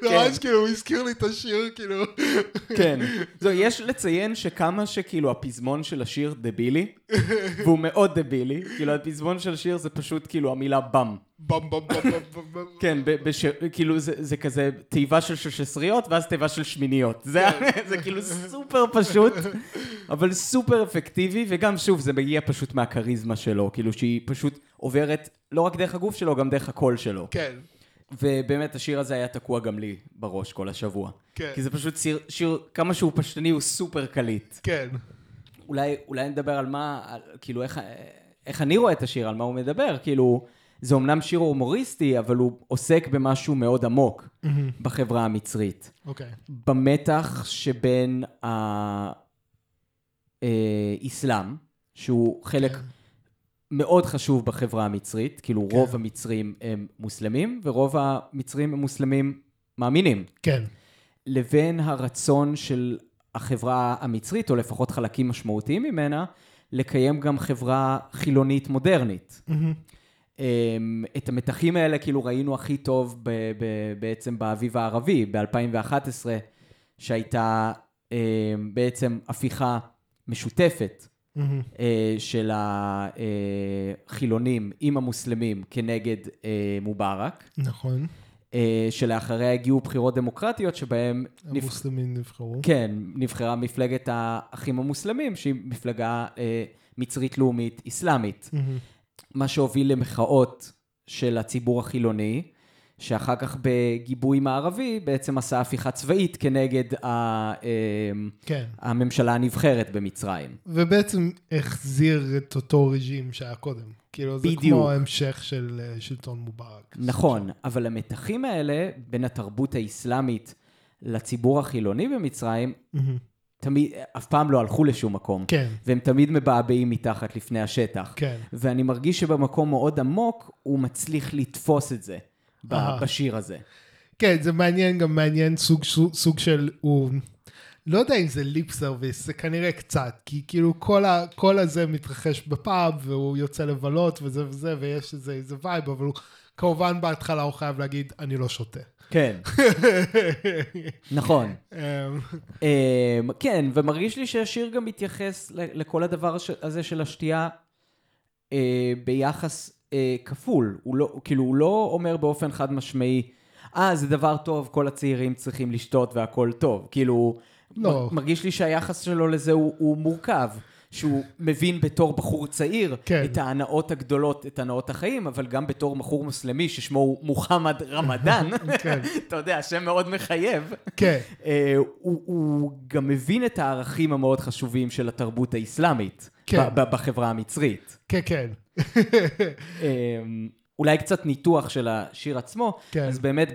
ממש כאילו, הוא הזכיר לי את השיר, כאילו. כן. זהו, יש לציין שכמה שכאילו הפזמון של השיר דבילי, [LAUGHS] והוא מאוד דבילי, כאילו הפזמון של השיר זה פשוט כאילו המילה באם. בום בום בום בום. כן. כאילו זה, זה כזה תיבה של ששסריות ואז תיבה של שמיניות. זה, [LAUGHS] זה כאילו סופר פשוט, אבל סופר אפקטיבי, וגם שוב, זה מגיע פשוט מהכריזמה שלו, כאילו שהיא פשוט עוברת לא רק דרך הגוף שלו, גם דרך הקול שלו. כן. ובאמת, השיר הזה היה תקוע גם לי בראש כל השבוע. כן. כי זה פשוט שיר, שיר כמה שהוא פשטני, הוא סופר קליט. כן. אולי, אולי נדבר על מה, על, כאילו, איך, איך אני רואה את השיר, על מה הוא מדבר. כאילו, זה אמנם שיר הומוריסטי, אבל הוא עוסק במשהו מאוד עמוק בחברה המצרית. אוקיי. במתח שבין האסלאם, שהוא חלק כן. מאוד חשוב בחברה המצרית, כאילו כן. רוב המצרים הם מוסלמים, ורוב המצרים הם מוסלמים מאמינים. כן. לבין הרצון של החברה המצרית, או לפחות חלקים משמעותיים ממנה, לקיים גם חברה חילונית מודרנית. אמ, את המתחים האלה כאילו ראינו הכי טוב ב- ב- בעצם באביב הערבי, ב-2011, שהייתה אמ, בעצם הפיכה משותפת אה, של החילונים עם המוסלמים כנגד אה, מובארק, נכון. אה, שלאחריה הגיעו בחירות דמוקרטיות שבהן נבח... המוסלמים נבחרו. כן, נבחרה מפלגת האחים המוסלמים, שהיא מפלגה מצרית לאומית אסלאמית. מהמם. מה שהוביל למחאות של הציבור החילוני, שאחר כך בגיבוי מערבי בעצם עשה הפיכה צבאית כנגד ה, אה, כן. הממשלה הנבחרת במצרים. ובעצם החזיר את אותו רג'ים שהיה קודם. כאילו זה בדיוק. כמו המשך של אה, שלטון מובארק. נכון, אבל המתחים האלה בין התרבות האסלאמית לציבור החילוני במצרים, מהמם. תמיד, אף פעם לא הלכו לשום מקום. כן. והם תמיד מבעבעים מתחת לפני השטח. כן. ואני מרגיש שבמקום מאוד עמוק, הוא מצליח לתפוס את זה ב-. בשיר הזה. כן, זה מעניין, גם מעניין סוג, סוג, סוג של, הוא, לא יודע אם זה lip service, זה כנראה קצת, כי כאילו כל, ה, כל הזה מתרחש בפאב, והוא יוצא לבלות וזה וזה, ויש איזה, איזה vibe, אבל הוא, כמובן בהתחלה הוא חייב להגיד, אני לא שותה. כן, [LAUGHS] נכון. אמ, אמ, כן, ומרגיש לי שהשיר גם מתייחס לכל הדבר הזה של השתייה אה, ביחס אה, כפול. הוא לא, כאילו, הוא לא אומר באופן חד משמעי, אה, זה דבר טוב, כל הצעירים צריכים לשתות והכל טוב. כאילו, לא. מרגיש לי שהיחס שלו לזה הוא, הוא מורכב. שהוא מבין בתור בחור צעיר כן. את ההנאות הגדולות, את הנאות החיים, אבל גם בתור בחור מוסלמי ששמו הוא מוחמד רמדאן, [LAUGHS] כן. [LAUGHS] אתה יודע, שם מאוד מחייב. כן, אה, הוא, הוא גם מבין את הערכים המאוד חשובים של התרבות האסלאמית כן. בחברה המצרית. כן, כן. אמ, אולי קצת ניתוח של השיר עצמו, כן. אז באמת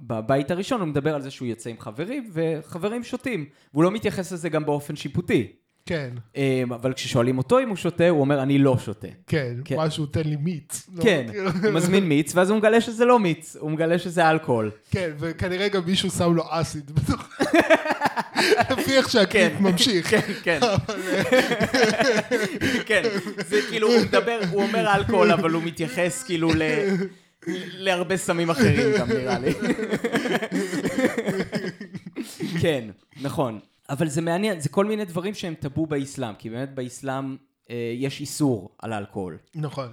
בבית הראשון הוא מדבר על זה שהוא יוצא עם חברים, וחברים שותים, והוא לא מתייחס לזה גם באופן שיפוטי. כן, אמ, אבל כששואלים אותו אם הוא שותה, הוא אומר, אני לא שותה. כן, כן. משהו תן לי מיץ. לא, כן. הוא מזמין מיץ, ואז הוא מגלה שזה לא מיץ, הוא מגלה שזה אלכוהול. כן, וכנראה גם מישהו שם לו אסיד בתוך... [LAUGHS] לפי איך שהקליפ כן. ממשיך. כן, כן. כן, זה כאילו, הוא מדבר, הוא אומר אלכוהול, אבל הוא מתייחס כאילו ל... להרבה סמים אחרים גם נראה לי. כן, נכון. אבל זה מעניין, זה כל מיני דברים שהם טאבו באסלאם, כי באמת באסלאם אה, יש איסור על אלכוהול. נכון.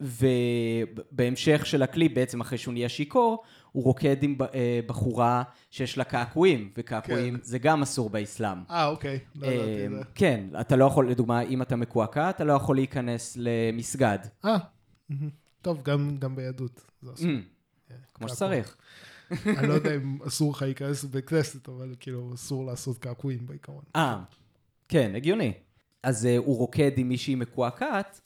ובהמשך של הקליפ, בעצם אחרי שהוא נהיה שיכור, הוא רוקד עם אה, בחורה שיש לה קעקועים, וקעקועים כן. זה גם אסור באסלאם. אה, אוקיי. לא ידעתי את אה, זה. כן, אתה לא יכול, לדוגמה, אם אתה מקועקע, אתה לא יכול להיכנס למסגד. אה. טוב, גם גם ביהדות. זה אסור. Mm, כן, כמו. שצריך. אני לא יודע אם אסור לך להיכנס לבית כנסת, אבל כאילו אסור לעשות קעקועים בעיקרון. אה, כן, הגיוני. אז אה, הוא רוקד עם מישהי מקועקעת,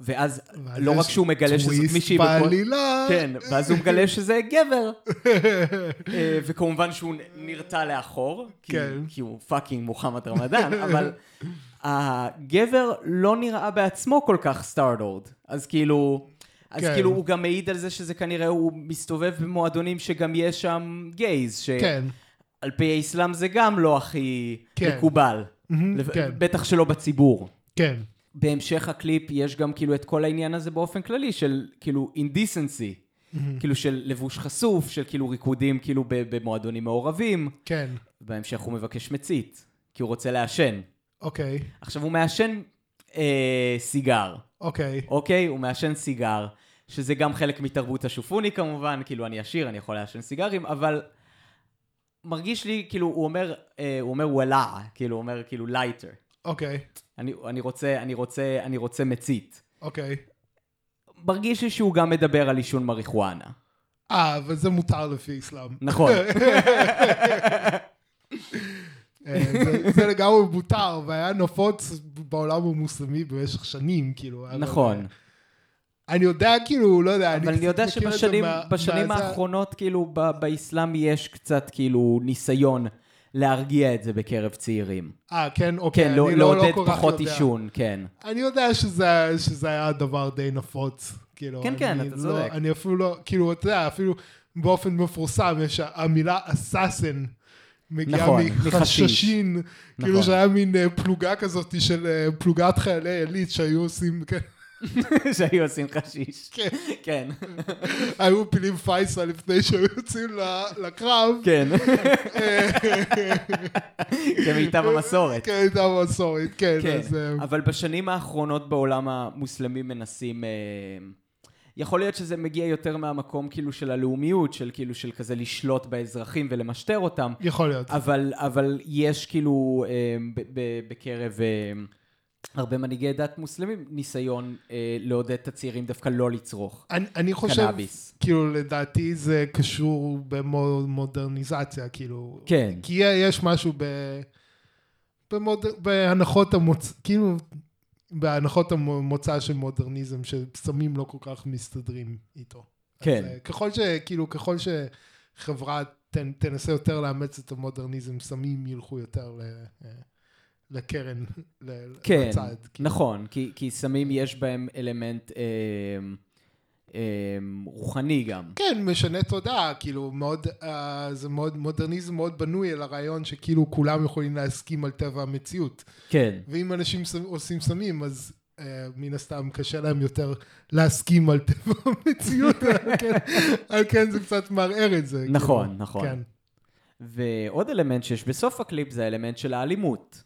ואז ואז לא רק שהוא מגלה שזאת מישהי... טוויסט בעלילה. כן, ואז הוא מגלה שזה גבר. [LAUGHS] אה, וכמובן שהוא נרתע לאחור, כי, כן. כי הוא fucking מוחמד רמדאן, [LAUGHS] אבל הגבר לא נראה בעצמו כל כך startled. אז כאילו... אז כן. כאילו הוא גם מעיד על זה שזה כנראה הוא מסתובב במועדונים שגם יש שם gays, שעל כן. פי האסלאם זה גם לא הכי כן. מקובל. מהמם, לב- כן. בטח שלא בציבור. כן. בהמשך הקליפ יש גם כאילו את כל העניין הזה באופן כללי של כאילו indecency. כאילו של לבוש חשוף, של כאילו ריקודים כאילו במועדונים מעורבים. כן. בהמשך הוא מבקש מצית, כי הוא רוצה לעשן. אוקיי. עכשיו הוא מעשן אה, סיגר, אוקיי. אוקיי? הוא מעשן סיגר, שזה גם חלק מתרבות השופוני כמובן, כאילו אני עשיר, אני יכול לעשן סיגרים, אבל מרגיש לי, כאילו, הוא אומר, אה, הוא אומר וואלה, כאילו, הוא אומר כאילו lighter. אוקיי. אני, אני רוצה, אני רוצה, אני רוצה מצית. אוקיי. מרגיש לי שהוא גם מדבר על עישון מריחואנה. אה, אבל זה מותר לפי אסלאם. נכון. אה, זה- זה לגמרי מותר, והיה נפוץ בעולם המוסלמי במשך שנים, כאילו. אבל- נכון. אני יודע, כאילו, לא יודע, אבל אני יודע שבשנים מה- בשנים האחרונות, כאילו, ב- באסלאם יש קצת, כאילו, ניסיון להרגיע את זה בקרב צעירים. אה, כן, אוקיי. כן, לא- לא- לעודד לא כל כך פחות. עישון, כן. אני יודע שזה, שזה היה דבר די נפוץ, כאילו. כן, כן, אני אתה לא- צודק. אני אפילו לא, כאילו, אתה יודע, אפילו באופן מפורסם, יש המילה אסאסן. מגיעה נכון, מחששין, כאילו נכון. שהיה מין אה, פלוגה כזאת של אה, פלוגת חיילי עילית שהיו עושים, כן, [LAUGHS] שהיו עושים חשיש. כן, כן, היו מפילים פייסל לפני שהיו יוצאים לקרב, כן. [LAUGHS] כמיטב המסורת. כן, הייתה מסורת, כן, כן. אה, אבל בשנים האחרונות בעולם המוסלמי מנסים... אה, יכול להיות שזה מגיע יותר מהמקום כאילו של הלאומיות, של כאילו של כזה לשלוט באזרחים ולמשטר אותם, יכול להיות. אבל, אבל יש כאילו אה, בקרב אה, הרבה מנהיגי דת מוסלמים ניסיון אה, לעודד את הצעירים דווקא לא לצרוך אני, אני חושב, קנאביס. כאילו, לדעתי זה קשור במודרניזציה, כאילו. כן, כי יש משהו ב... במוד... בהנחות המוצא, כאילו, בהנחות המוצא של מודרניזם, שסמים לא כל כך מסתדרים איתו. כן. אז, אה, ככל ש... כאילו, ככל שחברה תנ... תנסה יותר לאמץ את המודרניזם, סמים ילכו יותר ל... לקרן, כן, לצד. כאילו. נכון, כי, כי סמים יש בהם אלמנט אה, אה, רוחני גם. כן, משנה תודעה, כאילו, מאוד, אה, זה מאוד, מודרניזם מאוד בנוי על הרעיון שכאילו כולם יכולים להסכים על טבע המציאות. כן, ואם אנשים סם- עושים סמים, אז אה, מן הסתם קשה להם יותר להסכים על טבע [LAUGHS] המציאות, [LAUGHS] על כן, על כן זה קצת מערער את זה. נכון, כאילו. נכון. כן. ועוד אלמנט שיש בסוף הקליפ זה האלמנט של האלימות.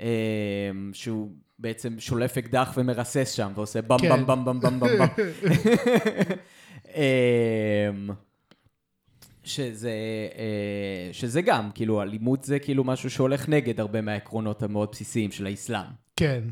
אה, שהוא בעצם שולף אקדח ומרסס שם ועושה במ כן. במ במ במ במ במ במ. אמ, שזה, אה, שזה גם, כאילו, אלימות זה כאילו משהו שהולך נגד הרבה מהעקרונות המאוד בסיסיים של האסלאם. כן.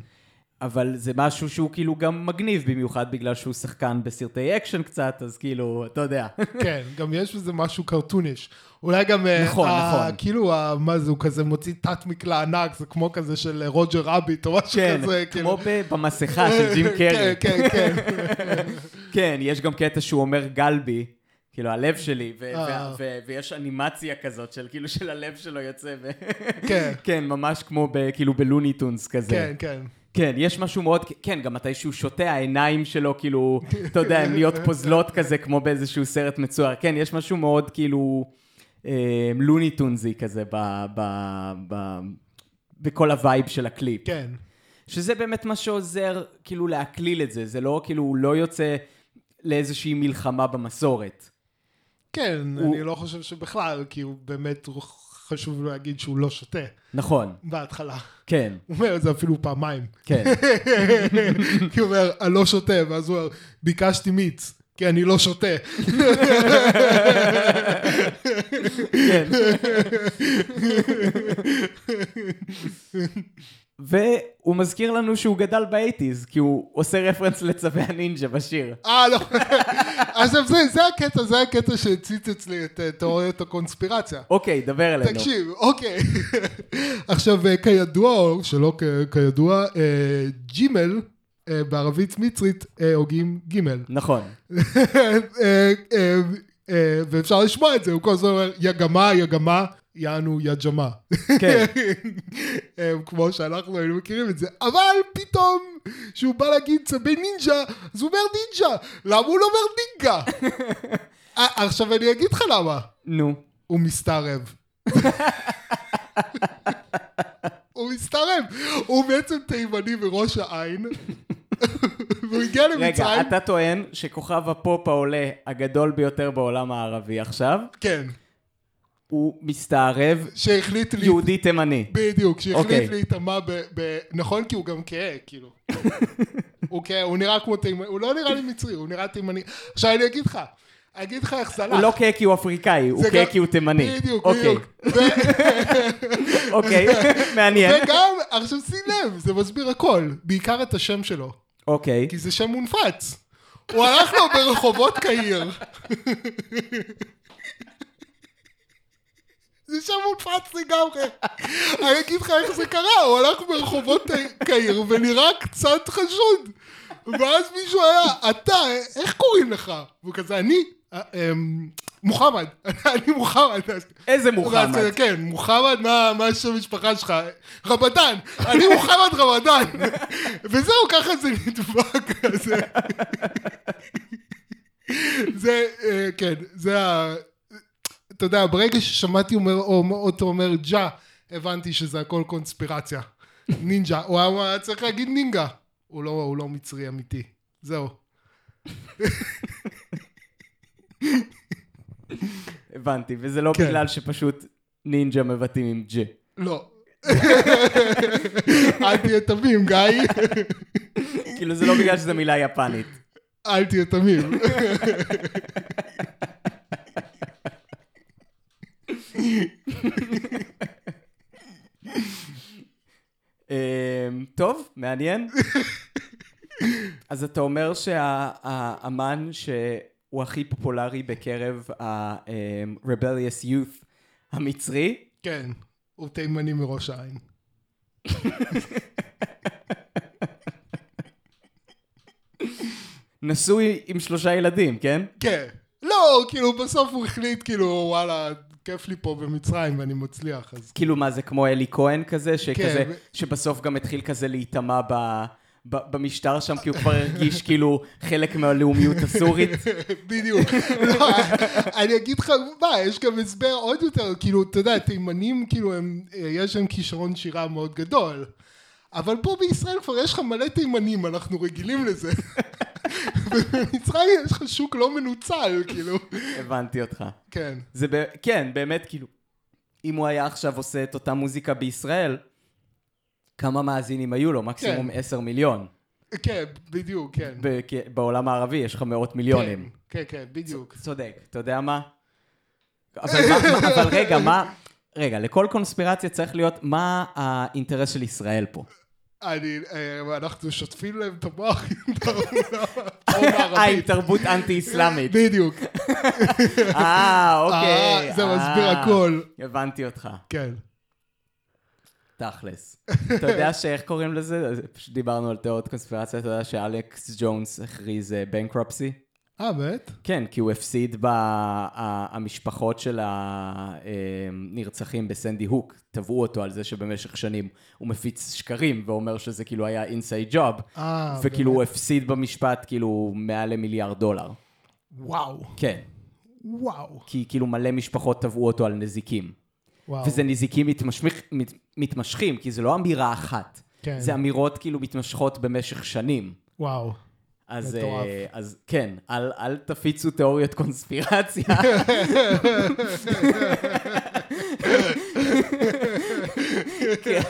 אבל זה משהו שהוא כאילו גם מגניב, במיוחד בגלל שהוא שחקן בסרטי אקשן קצת, אז כאילו, אתה יודע. כן, גם יש בזה משהו cartoonish. אולי גם... אה, נכון, ה- נכון. כאילו, ה- מה זה, הוא כזה מוציא תת מקלע ענק, זה כמו כזה של אה, רוג'ר רביט או משהו כן, כזה. כמו כאילו. במסכה של ג'ים קרי. כן, כן, כן. כן, יש גם קטע שהוא אומר قلبي, כאילו הלב שלי, ו- אה. ו- ו- ויש אנימציה כזאת של כאילו של הלב שלו יוצא, ו... כן. כן, ממש כמו ב- כאילו בלוני טונס כזה. כן, כן. כן, יש משהו מאוד, כן, גם מתי שהוא שותה, העיניים שלו כאילו, אתה יודע, הן נהיות פוזלות כזה, כמו באיזשהו סרט מצויר. כן, יש משהו מאוד כאילו אה, לוניטונזי כזה ב, ב, ב, בכל ה vibe של הקליפ. כן. שזה באמת מה שעוזר כאילו להקליל את זה, זה לא כאילו, הוא לא יוצא לאיזושהי מלחמה במסורת. כן, הוא- אני לא חושב שבכלל, כי הוא באמת חשוב להגיד שהוא לא שותה נכון, בהתחלה. כן, הוא אומר את זה אפילו פעמיים. כן, [LAUGHS] כי הוא אומר, אני לא שותה, ואז הוא אומר, ביקשתי מיץ, כי אני לא שותה. [LAUGHS] כן. [LAUGHS] והוא מזכיר לנו שהוא גדל באייטיז, כי הוא עושה רפרנס לצווי הנינג'ה בשיר. אה, לא. [LAUGHS] עכשיו זה, זה הקטע, זה הקטע שהציץ אצלי את אה, תיאוריות הקונספירציה. אוקיי, דבר אלינו. תקשיב, אוקיי. [LAUGHS] עכשיו, אה, כידוע, או שלא כידוע, אה, ג'ימל בערבית מצרית הוגים גימל. נכון. [LAUGHS] ואפשר לשמוע את זה, הוא כל הזמן אומר, יגמה, יגמה, יענו יג'מה. כן. [LAUGHS] אה, כמו שאנחנו היינו מכירים את זה. אבל פתאום, כשהוא בא להגיד צבי נינג'ה, אז הוא אומר נינג'ה. למה הוא לא אומר נינגה? [LAUGHS] אה, עכשיו אני אגיד לך למה. נו. הוא מסתערב. [LAUGHS] הוא מסתערב. הוא בעצם תימני מראש העין. והוא הגיע רגע, למצרים. אתה טוען שכוכב הפופ העולה הגדול ביותר בעולם הערבי עכשיו, כן. הוא מסתערב שהחליט לי... יהודי תימני. בדיוק, שהחליט אוקיי. להיטמע ב... ב... נכון, כי הוא גם כהה, כאילו. [LAUGHS] הוא כהה, הוא נראה כמו תימני, הוא לא נראה לי מצרי, הוא נראה תימני. עכשיו אני אגיד לך, אני אגיד לך איך זה הלך. הוא לא כהה כי הוא אפריקאי, הוא כהה כי הוא תימני. בדיוק, אוקיי, בדיוק. ו- [LAUGHS] אוקיי, [LAUGHS] מעניין. וגם, עכשיו שים לב, זה מסביר הכל, בעיקר את השם שלו, אוקיי. כי זה שם מונפץ. הוא הלך לו ברחובות קהיר. זה שם מונפץ לגמרי. אני אגיד לך איך זה קרה, הוא הלך ברחובות קהיר ונראה קצת חשוד. ואז מישהו היה, אתה, איך קוראים לך? והוא כזה, אני, אה, אמ, מוחמד, [LAUGHS] אני מוחמד. איזה מוחמד? כן, מוחמד, מה השם המשפחה שלך? רמדאן, אני מוחמד רמדאן. [LAUGHS] וזהו, ככה זה נדבק. זה, [LAUGHS] זה, אה, כן, זה ה... אתה יודע, ברגע ששמעתי אומר, או- אותו אומר ג'ה, הבנתי שזה הכל קונספירציה. נינג'ה, הוא היה- הוא היה צריך להגיד נינגה. הוא לא, הוא לא מצרי אמיתי. זהו. הבנתי, וזה לא כן. בגלל שפשוט נינג'ה מבטאים עם ג'ה. לא. אל תהיה תמים, גיא. כאילו זה לא בגלל שזו מילה יפנית. אל תהיה תמים. אמ, טוב, מעניין. אז אתה אומר שהאמן שהוא הכי פופולרי בקרב ה-rebellious youth המצרי, כן, הוא תימני מראש העין. נשוי עם שלושה ילדים, כן? כן. לא, כאילו בסוף הוא החליט, כאילו, וואלה, כיף לי פה במצרים ואני מצליח, אז... כאילו מה זה כמו אלי כהן כזה, שכזה, כן. שבסוף גם התחיל כזה להיטמע ב... במשטר שם, כי הוא כבר הרגיש כאילו חלק מהלאומיות הסורית. [LAUGHS] בדיוק. [LAUGHS] לא, אני אגיד לך, מה, יש גם הסבר עוד יותר, כאילו, אתה יודע, תימנים, כאילו, הם, יש להם כישרון שירה מאוד גדול. אבל פה בישראל כבר יש לך מלא תימנים, אנחנו רגילים לזה. [LAUGHS] ובמצרים יש לך שוק לא מנוצל, כאילו. הבנתי אותך. כן. זה ב... כן, באמת, כאילו, אם הוא היה עכשיו עושה את אותה מוזיקה בישראל, כמה מאזינים היו לו? מקסימום כן. 10 מיליון. כן, בדיוק, כן. ב- בעולם הערבי יש לך מאות מיליונים. כן, כן, כן, בדיוק. צודק. אתה יודע מה? אבל מה- מה- אבל רגע, מה... רגע, לכל קונספירציה צריך להיות מה האינטרס של ישראל פה. אני, אה, אנחנו שוטפים להם את המוח עם [LAUGHS] תעמולה אה, עם מערבית. תרבות אנטי-אסלאמית. בדיוק. [LAUGHS] אה, אוקיי. אה, זה מסביר הכל. הבנתי אותך, כן. תכלס. אתה יודע שאיך קוראים לזה? פשוט דיברנו על תיאוריות קונספירציה, אתה יודע שאלכס ג'ונס הכריז בנקרפסי? אה, באמת? כן, כי הוא הפסיד במשפחות של הנרצחים בסנדי הוק, תבעו אותו על זה שבמשך שנים הוא מפיץ שקרים ואומר שזה כאילו היה אינסייד ג'וב, אה, וכאילו הוא באמת? הפסיד במשפט כאילו מעל למיליארד דולר. וואו. כן, וואו. כי כאילו מלא משפחות תבעו אותו על נזיקים. וואו. וזה נזיקים מתמשך, מת, מתמשכים, כי זה לא אמירה אחת. כן. זה אמירות כאילו מתמשכות במשך שנים. וואו. אז. אה, אז כן, אל, אל תפיצו תיאוריות קונספירציה. כן,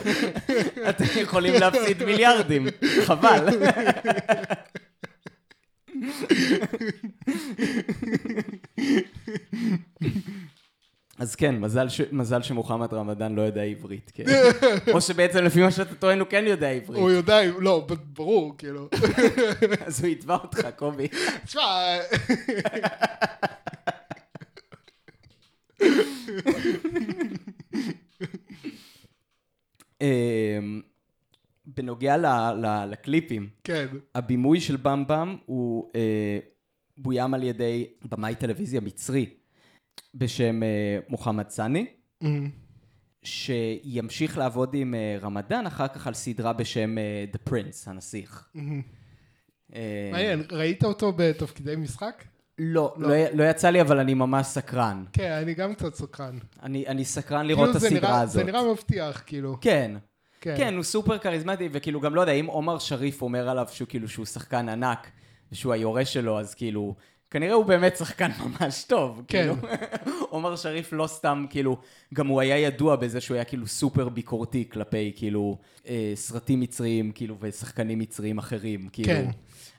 אתם יכולים להפסיד מיליארדים, חבל. אז כן, מזל, ש... מזל שמוחמד רמדאן לא יודע עברית, כן. [LAUGHS] או שבעצם לפי מה שאתה טוען הוא כן יודע עברית, הוא יודע, לא, ברור, כאילו. [LAUGHS] אז הוא יתבע אותך, קובי. תשמע, אמ, בנוגע ל, ל, לקליפים, כן. הבימוי של במבם הוא אה, בוים על ידי במאי טלוויזיה מצרי בשם אה, מוחמד סאני, אמ, שימשיך לעבוד עם אה, רמדאן אחר כך על סדרה בשם אה, The Prince, הנסיך. אה, מעניין, ראית אותו בתפקידי משחק? לא, לא. לא, לא יצא לי, אבל אני ממש סקרן. כן, אני גם קצת סקרן. אני, אני סקרן לראות את כאילו, זה הסדרה נראה- הזאת. זה נראה מבטיח, כאילו. כן. כן. כן, הוא סופר כריזמטי, וכאילו גם לא יודע, אם עומר שריף אומר עליו שהוא כאילו שהוא שחקן ענק, ושהוא היורש שלו, אז כאילו, כנראה הוא באמת שחקן [LAUGHS] ממש טוב. כן. כאילו. עומר שריף לא סתם, כאילו, גם הוא היה ידוע בזה שהוא היה כאילו סופר ביקורתי כלפי כאילו אה, סרטים מצריים, כאילו, ושחקנים מצריים אחרים, כאילו. כן.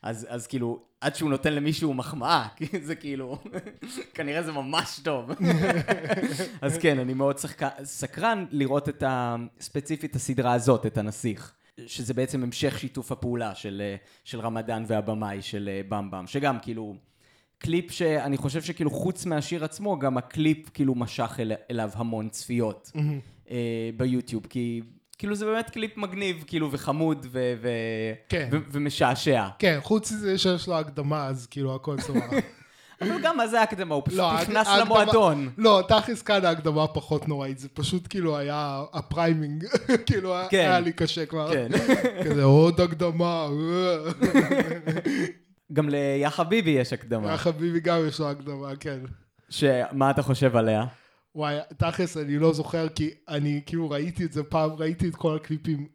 אז, אז כאילו, עד שהוא נותן למישהו מחמאה, [LAUGHS] זה כאילו, כנראה זה ממש טוב. [LAUGHS] אז כן, אני מאוד שחק... סקרן לראות את ה... ספציפית הסדרה הזאת, את הנסיך. שזה בעצם המשך שיתוף הפעולה של, אה, של רמדאן והבמאי של אה, בום בום, שגם כאילו, קליפ שאני חושב שכאילו חוץ מהשיר עצמו, גם הקליפ כאילו משך אל, אליו המון צפיות אמ, אה, ביוטיוב, כי כאילו זה באמת קליפ מגניב, כאילו, וחמוד ו- ו- כן. ו- ומשעשע. כן, חוץ מזה שיש לו הקדמה, אז כאילו הכל סבבה. [LAUGHS] אבל גם מה זה הקדמה? הוא פשוט לא, נכנס ההקדמה- למועדון. לא, תכלס כאן ההקדמה פחות נוראית, זה פשוט כאילו היה ה framing, [LAUGHS] כאילו כן. היה לי קשה כבר. כן. [LAUGHS] כזה עוד הקדמה, גם ליא חביבי יש הקדמה. היה חביבי גם יש לו הקדמה, כן. שמה אתה חושב עליה? וואי, תכלס אני לא זוכר, כי אני כאילו ראיתי את זה פעם, ראיתי את כל הקליפים,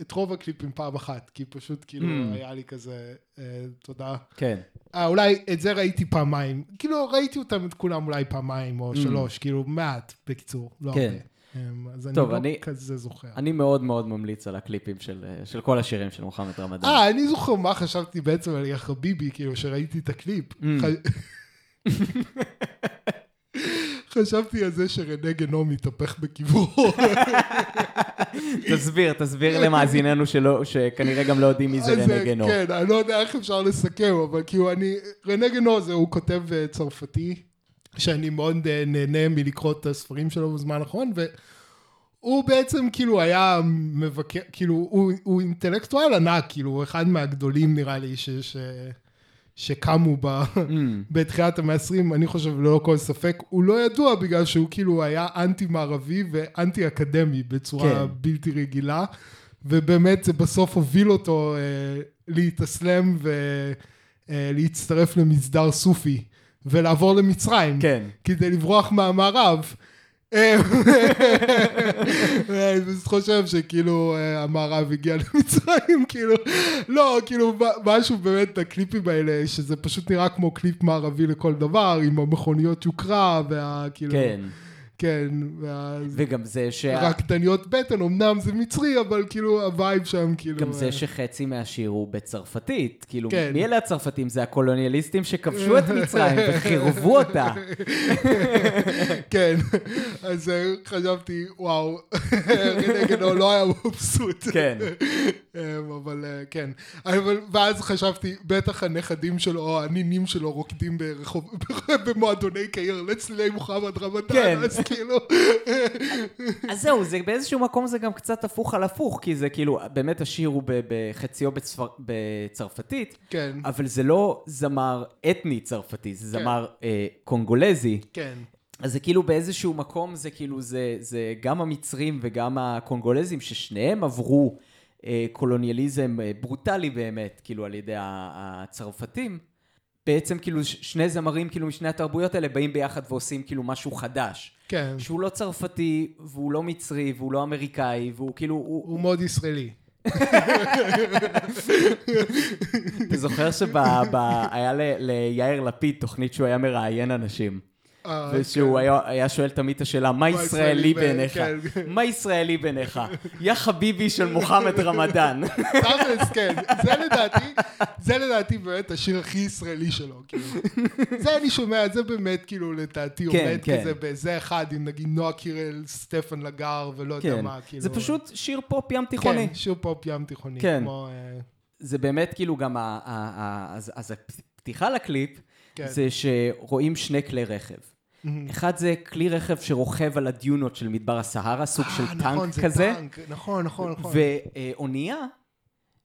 את רוב הקליפים פעם אחת, כי פשוט כאילו Hmm. היה לי כזה, אה, תודה. כן. אה, אולי את זה ראיתי פעמיים, כאילו ראיתי אותם את כולם אולי פעמיים או Hmm. שלוש, כאילו מעט, בקיצור, לא כן. הרבה. אמ, אז אני טוב, לא אני- כזה זוכר. אני מאוד מאוד ממליץ על הקליפים של, אה, של כל השירים של מוחמד רמדאן. אה, אני זוכר מה חשבתי בעצם על יא חביבי, כאילו, שראיתי את הקליפ. Mm. ח- חשבתי על זה שרנה גנום מתהפך בקברו. תסביר, תסביר למאזיננו שלא, שכנראה גם לא יודעים מי זה רנה אה, גנו. כן, אני לא יודע איך אפשר לסכם, אבל כאילו אני... רנה גנו זה, הוא כותב אה, צרפתי, שאני מאוד אה, נהנה מלקרוא את הספרים שלו בזמן האחרון, והוא בעצם כאילו היה מבקר, כאילו, הוא, הוא אינטלקטואל ענק, כאילו, הוא אחד מהגדולים נראה לי, ש... ש... שקמו ב... Mm, בתחילת המאה ה-20, אני חושב ללא כל ספק, הוא לא ידוע בגלל שהוא כאילו היה אנטי מערבי ואנטי אקדמי בצורה כן. בלתי רגילה, ובאמת זה בסוף הוביל אותו אה, להתאסלם ולהצטרף למסדר סופי ולעבור למצרים, כן. כדי לברוח מהמערב. אני פשוט חושב שכאילו אה, המערב הגיע למצרים, [LAUGHS] כאילו, לא, כאילו משהו באמת, הקליפים האלה, שזה פשוט נראה כמו קליפ מערבי לכל דבר, עם המכוניות יוקרה, וה... כאילו, כן. כן, ואז... וגם זה שה... רקדניות בטן, אמנם זה מצרי, אבל כאילו ה vibe שם, כאילו... גם אה, זה שחצי מהשיר הוא בצרפתית. כאילו, כן. מי אלה הצרפתים? זה הקולוניאליסטים שכבשו את [LAUGHS] מצרים וחירבו אותה. [LAUGHS] כן, אז אה, חשבתי, וואו, רנה גנו לא היה מבסוט. כן. [LAUGHS] אמ, אבל אה, כן, אבל, ואז חשבתי, בטח הנכדים שלו או הנינים שלו רוקדים ברחוב, במועדוני קהיר לצלילי מוחמד רמדאן, כן. אז כאילו, אז זהו, זה באיזשהו מקום זה גם קצת הפוך על הפוך, כי זה כאילו, באמת השיר הוא בחציו בצפר, בצרפתית, כן, אבל זה לא זמר אתני צרפתי, זה כן. זמר אה, קונגולזי. כן, אז זה כאילו באיזשהו מקום, זה כאילו, זה, זה גם המצרים וגם הקונגולזים, ששניהם עברו אה, קולוניאליזם אה, ברוטלי באמת, כאילו על ידי הצרפתים. בעצם כאילו שני זמרים כאילו משני התרבויות האלה באים ביחד ועושים כאילו משהו חדש. כן, שהוא לא צרפתי, והוא לא מצרי, והוא לא אמריקאי, והוא כאילו, הוא, הוא מאוד ישראלי. אתה זוכר שהיה ליאיר לפיד תוכנית שהוא היה מראיין אנשים. אה, ושהוא כן. היה, היה שואל תמיד את השאלה, מה ישראלי בעיניך? כן. מה ישראלי בעיניך? יא חביבי של מוחמד רמדאן. תכלס, כן, זה לדעתי, זה לדעתי באמת השיר הכי ישראלי שלו, כאילו. זה אני שומע, זה באמת כאילו לדעתי כן, עומד. כזה באיזה אחד עם נגיד נועה קירל, סטפן לגר ולא יודע. מה, כאילו. זה פשוט שיר פופ ים תיכוני. כן, שיר פופ ים תיכוני. כן. אה, זה באמת כאילו גם, אז הפתיחה לקליפ, כן. זה שרואים שני כלי רכב. אחד זה כלי רכב שרוכב על הדיונות של מדבר הסהרה, סוג של אה, נכון, טנק זה כזה. טנק, נכון, נכון, נכון. ואונייה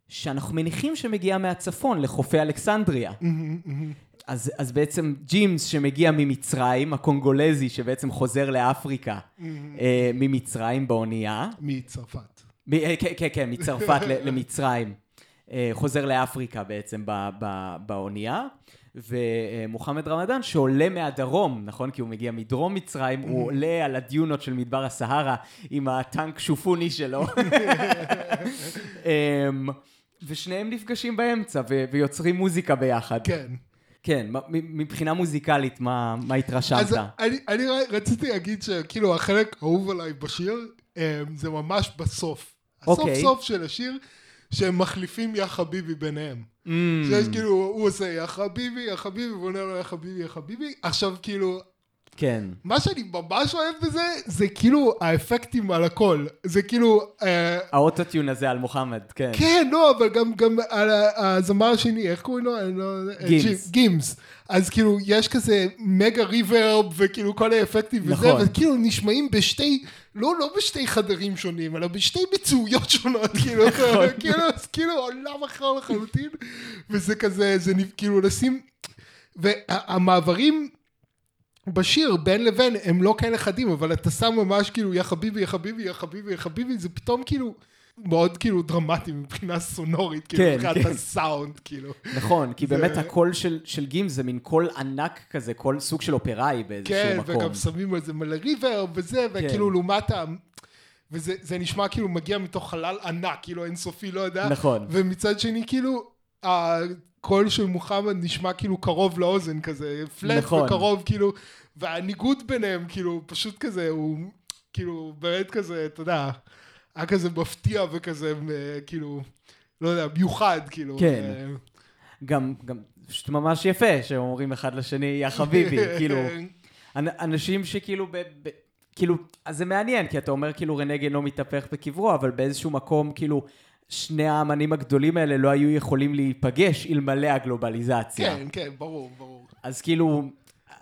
שאנחנו מניחים שמגיעה מהצפון, לחופי אלכסנדריה. מהמם. אז, אז בעצם ג'ימס שמגיע ממצרים, הקונגולזי שבעצם חוזר לאפריקה אה, ממצרים באונייה, מצרפת. מ- אה, כן, כן, כן, מצרפת למצרים, אה, חוזר לאפריקה בעצם ב- ב- באונייה, ומוחמד רמדאן שעולה מהדרום, נכון? כי הוא מגיע מדרום מצרים, הוא עולה על הדיונות של מדבר הסהרה עם הטנק שופוני שלו. [LAUGHS] אמ, ושניהם נפגשים באמצע ויוצרים מוזיקה ביחד. כן. כן, מבחינה מוזיקלית, מה, מה התרשמת? אז אני, אני רציתי להגיד שכאילו החלק האהוב עליי בשיר, אה, זה ממש בסוף. הסוף אוקיי. סוף של השיר, שהם מחליפים יא חביבי ביניהם. Mm, שיש כאילו, הוא עושה יא חביבי, יא חביבי, והוא עונה לו יא חביבי, יא חביבי. עכשיו כאילו, כן. מה שאני ממש אוהב בזה, זה כאילו האפקטים על הכל. זה כאילו, אה, האוטוטיון הזה על מוחמד, כן. כן, לא, אבל גם, גם על הזמר השני, איך קוראים לו? לא... גימס. ג'י- גימס. אז כאילו, יש כזה מגה ריברב, וכאילו כל האפקטים וזה, נכון. וכאילו נשמעים בשתי, לא, לא בשתי חדרים שונים, אלא בשתי ביצועיות שונות, כאילו, נכון. כאילו, אז כאילו עולם אחר לחלוטין, וזה כזה, זה כאילו לשים, והמעברים... בשיר בין לבין הם לא כאלה חדים אבל אתה שם ממש כאילו יא חביבי יא חביבי יא חביבי יא חביבי זה פתאום כאילו מאוד כאילו דרמטי מבחינה סונורית כאילו כן, מבחינת כן. הסאונד כאילו נכון, כי זה- באמת הקול של, של גימס זה מין קול ענק כזה, קול סוג של אופראי באיזשהו כן מקום. וגם שמים על זה מלא reverb וזה וכאילו לעומת ה... וזה זה נשמע כאילו מגיע מתוך חלל ענק כאילו אינסופי לא יודע נכון. ומצד שני כאילו הקול של מוחמד נשמע כאילו קרוב לאוזן כזה פלט נכון. וקרוב כאילו והניגוד ביניהם כאילו פשוט כזה הוא כאילו באמת כזה אתה יודע היה כזה מפתיע וכזה אה, כאילו לא יודע מיוחד כאילו כן. אה, גם, גם, פשוט ממש יפה שהם אומרים אחד לשני, יא חביבי, [LAUGHS] כאילו, אנ- אנשים שכאילו, ב, ב, כאילו, אז זה מעניין, כי אתה אומר כאילו רנה גנו מתהפך בקברו, אבל באיזשהו מקום, כאילו, שני האמנים הגדולים האלה לא היו יכולים להיפגש אלמלא הגלובליזציה. כן כן ברור ברור אז כאילו,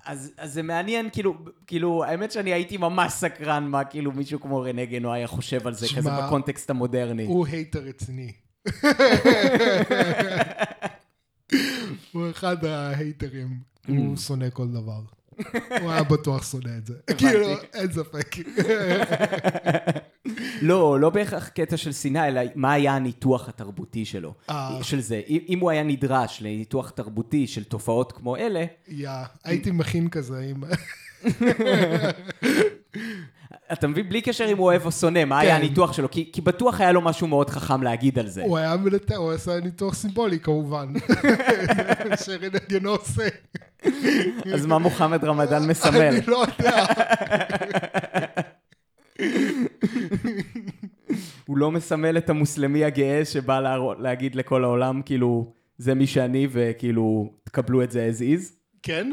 אז, אז זה מעניין, כאילו, כאילו, האמת שאני הייתי ממש סקרן מה כאילו מישהו כמו רנה גנו היה חושב על זה, שמע, כזה בקונטקסט המודרני. הוא hater רציני הוא אחד ההייטרים. הוא שונא כל דבר. הוא היה בטוח שונא את זה. כאילו אין ספק לא, לא בהכרח קטע של שנאה, אלא מה היה הניתוח התרבותי שלו. אה. של זה. אם הוא היה נדרש לניתוח תרבותי של תופעות כמו אלה, יא, הייתי מכין כזה עם... [LAUGHS] אתה מבין? בלי קשר אם הוא אוהב או שונא, מה היה כן. הניתוח שלו? כי, כי בטוח היה לו משהו מאוד חכם להגיד על זה. הוא היה מנתח, הוא עשה ניתוח סימבולי כמובן. [LAUGHS] שרנגנו עושה. אז מה מוחמד רמדאן מסמל? אני לא יודע. [LAUGHS] הוא לא מסמל את המוסלמי הגאה שבא לה, להגיד לכל העולם, כאילו, זה מי שאני, וכאילו, תקבלו את זה as is. כן?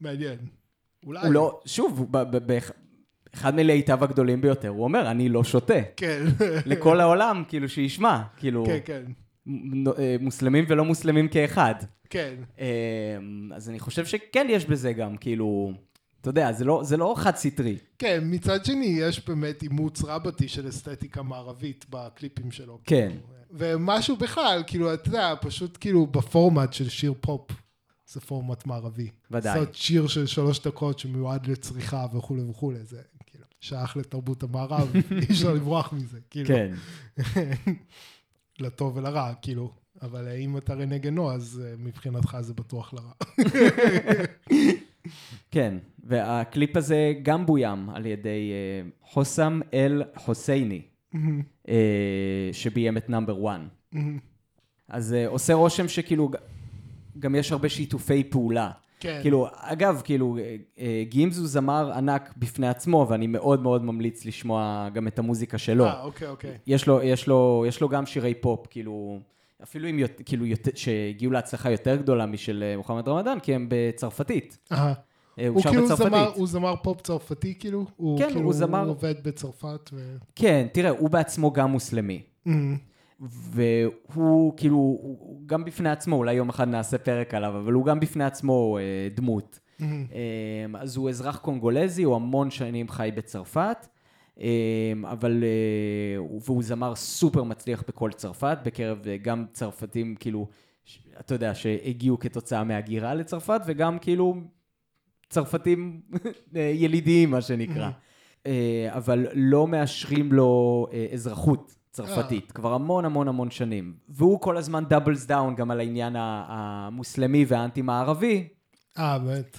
מעניין. אולי. הוא לא, שוב, באחד מלהיטיו הגדולים ביותר, הוא אומר, אני לא שותה. כן. לכל העולם, כאילו, שישמע, כאילו, כן, כן. אה, מוסלמים ולא מוסלמים כאחד. כן. אמ, אז אני חושב שכן יש בזה גם, כאילו, אתה יודע, זה לא, זה לא חד סטרי. כן, מצד שני, יש באמת אימוץ רבתי של אסתטיקה מערבית בקליפים שלו. כן. ומשהו בכלל, כאילו, אתה יודע, פשוט כאילו בפורמט של שיר פופ. זה פורמט מערבי. ודאי. לעשות שיר של שלוש דקות שמיועד לצריכה וכולי וכולי, זה כאילו, שייך לתרבות המערב, [LAUGHS] אי אפשר לברוח מזה, כאילו. כן. [LAUGHS] לטוב ולרע, כאילו. אבל אם אתה רנה גנו, אז אה, מבחינתך זה בטוח לרע. [LAUGHS] כן, והקליפ הזה גם בוים על ידי אה, חוסם אל חוסייני, אה, שביים את נאמבר 1. אז uh, עושה רושם שכאילו, גם יש הרבה שיתופי פעולה. כן. כאילו, אגב, כאילו, גימז הוא זמר ענק בפני עצמו, ואני מאוד מאוד ממליץ לשמוע גם את המוזיקה שלו. אה, אוקיי, אוקיי. יש לו, יש לו, יש לו גם שירי פופ, כאילו, אפילו אם, כאילו, שהגיעו להצלחה יותר גדולה משל אה, מוחמד רמדאן, כי הם בצרפתית. אהה. הוא הוא שר כאילו בצרפתית. זמר, הוא זמר פופ צרפתי, כאילו? הוא כן, כאילו, הוא זמר- הוא עובד בצרפת ו... כן, תראה, הוא בעצמו גם מוסלמי. והוא כאילו, הוא גם בפני עצמו, אולי יום אחד נעשה פרק עליו, אבל הוא גם בפני עצמו אה, דמות. אה, אז הוא אזרח קונגולזי, הוא המון שנים חי בצרפת, אה, אבל, אה, והוא זמר סופר מצליח בכל צרפת, בקרב אה, גם צרפתים, כאילו, ש- אתה יודע, שהגיעו כתוצאה מהגירה לצרפת, וגם כאילו צרפתים אה, ילידיים, מה שנקרא. אה, אבל לא מאשרים לו אה, אזרחות צרפתית, כבר המון המון המון שנים. והוא כל הזמן doubles down גם על העניין המוסלמי והאנטי-מערבי, אה, באמת.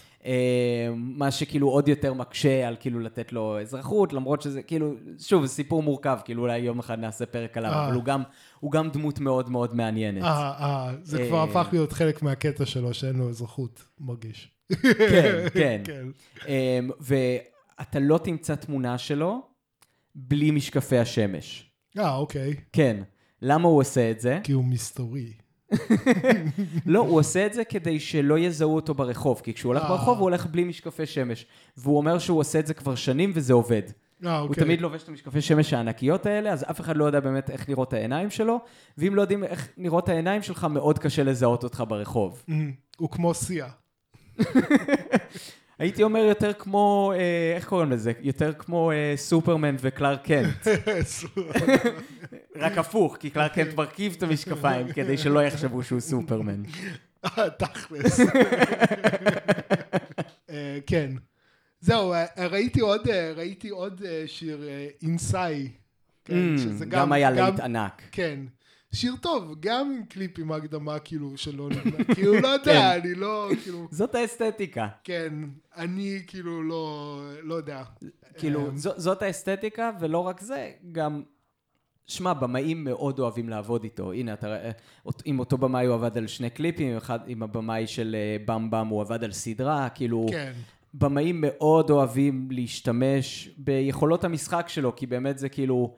מה שכאילו עוד יותר מקשה על כאילו לתת לו אזרחות, למרות שזה כאילו, שוב, זה סיפור מורכב, כאילו אולי יום אחד נעשה פרק עליו. אבל הוא גם, הוא גם דמות מאוד מאוד מעניינת. אה, אה, זה כבר. הפך להיות חלק מהקטע שלו, שאין לו אזרחות, מרגיש. [LAUGHS] כן, כן. כן. אה, ואתה לא תמצא תמונה שלו בלי משקפי השמש. אה, אוקיי. כן. למה הוא עושה את זה? כי הוא מסתורי. [LAUGHS] לא, הוא עושה את זה כדי שלא יזהו אותו ברחוב, כי כשהוא הולך אה. ברחוב הוא הולך בלי משקפי שמש. והוא אומר שהוא עושה את זה כבר שנים וזה עובד. אה, הוא אוקיי. תמיד לובש את המשקפי שמש הענקיות האלה, אז אף אחד לא יודע באמת איך נראות העיניים שלו, ואם לא יודעים איך נראות העיניים שלך, מאוד קשה לזהות אותך ברחוב. אמ, הוא כמו סיה. [LAUGHS] הייתי אומר יותר כמו, אה, איך קוראים לזה? יותר כמו אה, סופרמן וקלארק קנט. [LAUGHS] רק הפוך, כי קלארק קנט מרכיב את המשקפיים כדי שלא יחשבו שהוא סופרמן. אה, תכלס. [LAUGHS] כן. זהו, ראיתי עוד, ראיתי עוד שיר, אינסאי. Mm, גם היה להיט ענק. כן. שיר טוב, גם עם קליפ עם ההקדמה כאילו שלא נגמר. [LAUGHS] כאילו, לא יודע, אני לא, כאילו, זאת האסתטיקה. כן, אני כאילו לא, לא יודע. כאילו, אה, זאת האסתטיקה, ולא רק זה, גם... שמע, במאים מאוד אוהבים לעבוד איתו. הנה, אתה רואה, עם אותו במאי הוא עבד על שני קליפים, אחד, עם הבמאי של אה, במ במ הוא עבד על סדרה, כאילו... כן, במאים מאוד אוהבים להשתמש ביכולות המשחק שלו, כי באמת זה כאילו...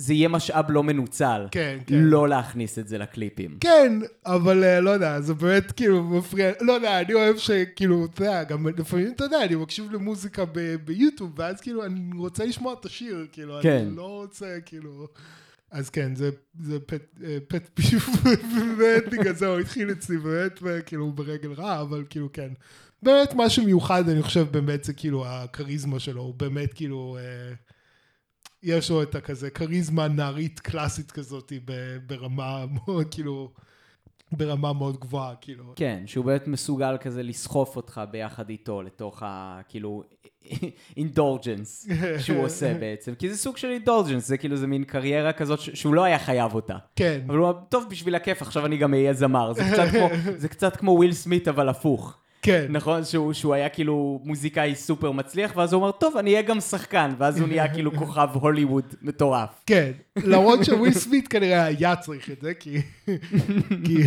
זה יהיה משאב לא מנוצל. כן, כן. לא להכניס את זה לקליפים. כן, אבל אה, לא יודע, זה באמת כאילו מפריע, לא יודע, אני אוהב שכאילו, אתה יודע, גם לפעמים, אתה יודע, אני מקשיב למוזיקה ב- ביוטיוב, ואז כאילו, אני רוצה לשמוע את השיר, כאילו, כן. אני לא רוצה, כאילו... אז כן, זה, זה פט, אה, פט פיף, [LAUGHS] באמת בגלל זה הוא התחיל אצלי, באמת, כאילו, ברגל רע, אבל כאילו, כן. באמת משהו מיוחד, אני חושב, באמת זה כאילו הכריזמה שלו, הוא באמת כאילו... אה, יש לו את הכזה כריזמה נערית קלאסית כזאת ברמה מאוד כאילו ברמה מאוד גבוהה כאילו כן, שהוא באמת מסוגל כזה לסחוף אותך ביחד איתו לתוך ה... כאילו... indulgence שהוא עושה [LAUGHS] בעצם. כי זה סוג של indulgence, זה כאילו, זה מין קריירה כזאת ש- שהוא לא היה חייב אותה. כן אבל הוא אמר, טוב, בשביל הכיף, עכשיו אני גם אהיה זמר. זה קצת כמו, [LAUGHS] זה קצת כמו וויל סמית, אבל הפוך. כן נכון? שהוא, שהוא היה כאילו מוזיקאי סופר מצליח, ואז הוא אמר, טוב, אני אהיה גם שחקן, ואז הוא נהיה כאילו כוכב הוליווד מטורף. כן למרות שוויל סמית כנראה היה צריך את זה כי כי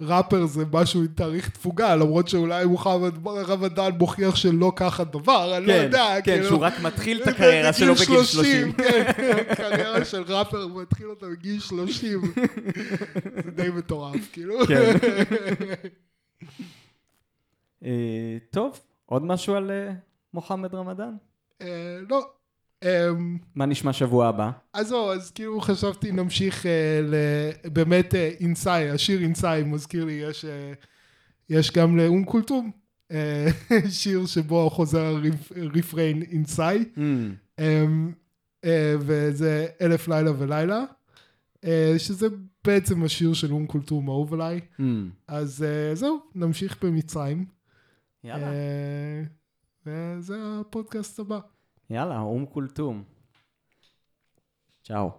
ראפר זה משהו עם תאריך תפוגה, למרות שאולי מוחמד רמדאן מוכיח שלא ככה הדבר, אני לא כן, יודע. כן, כאילו, שהוא רק מתחיל את הקריירה שלו בגיל 30. כן, קריירה של ראפר מתחיל אותה בגיל 30. זה די מטורף, כאילו. כן. אה, טוב, עוד משהו על אה, מוחמד רמדאן? אה, לא. אמ, מה נשמע שבוע הבא? אז זהו, אז כאילו חשבתי נמשיך אה, ל... באמת אה, אינסאי, השיר אינסאי מזכיר לי, יש, אה, יש גם לאום כולתום, אה, [LAUGHS] שיר שבו חוזר הרפריין אינסאי, Mm, אמ, אה, וזה אלף לילה ולילה, אה, שזה בעצם השיר של אום כולתום אהוב עליי, mm. אז אה, זהו, נמשיך במצרים, יאללה, אה, וזה הפודקאסט הבא. יאללה, אום כולתום. צ'או.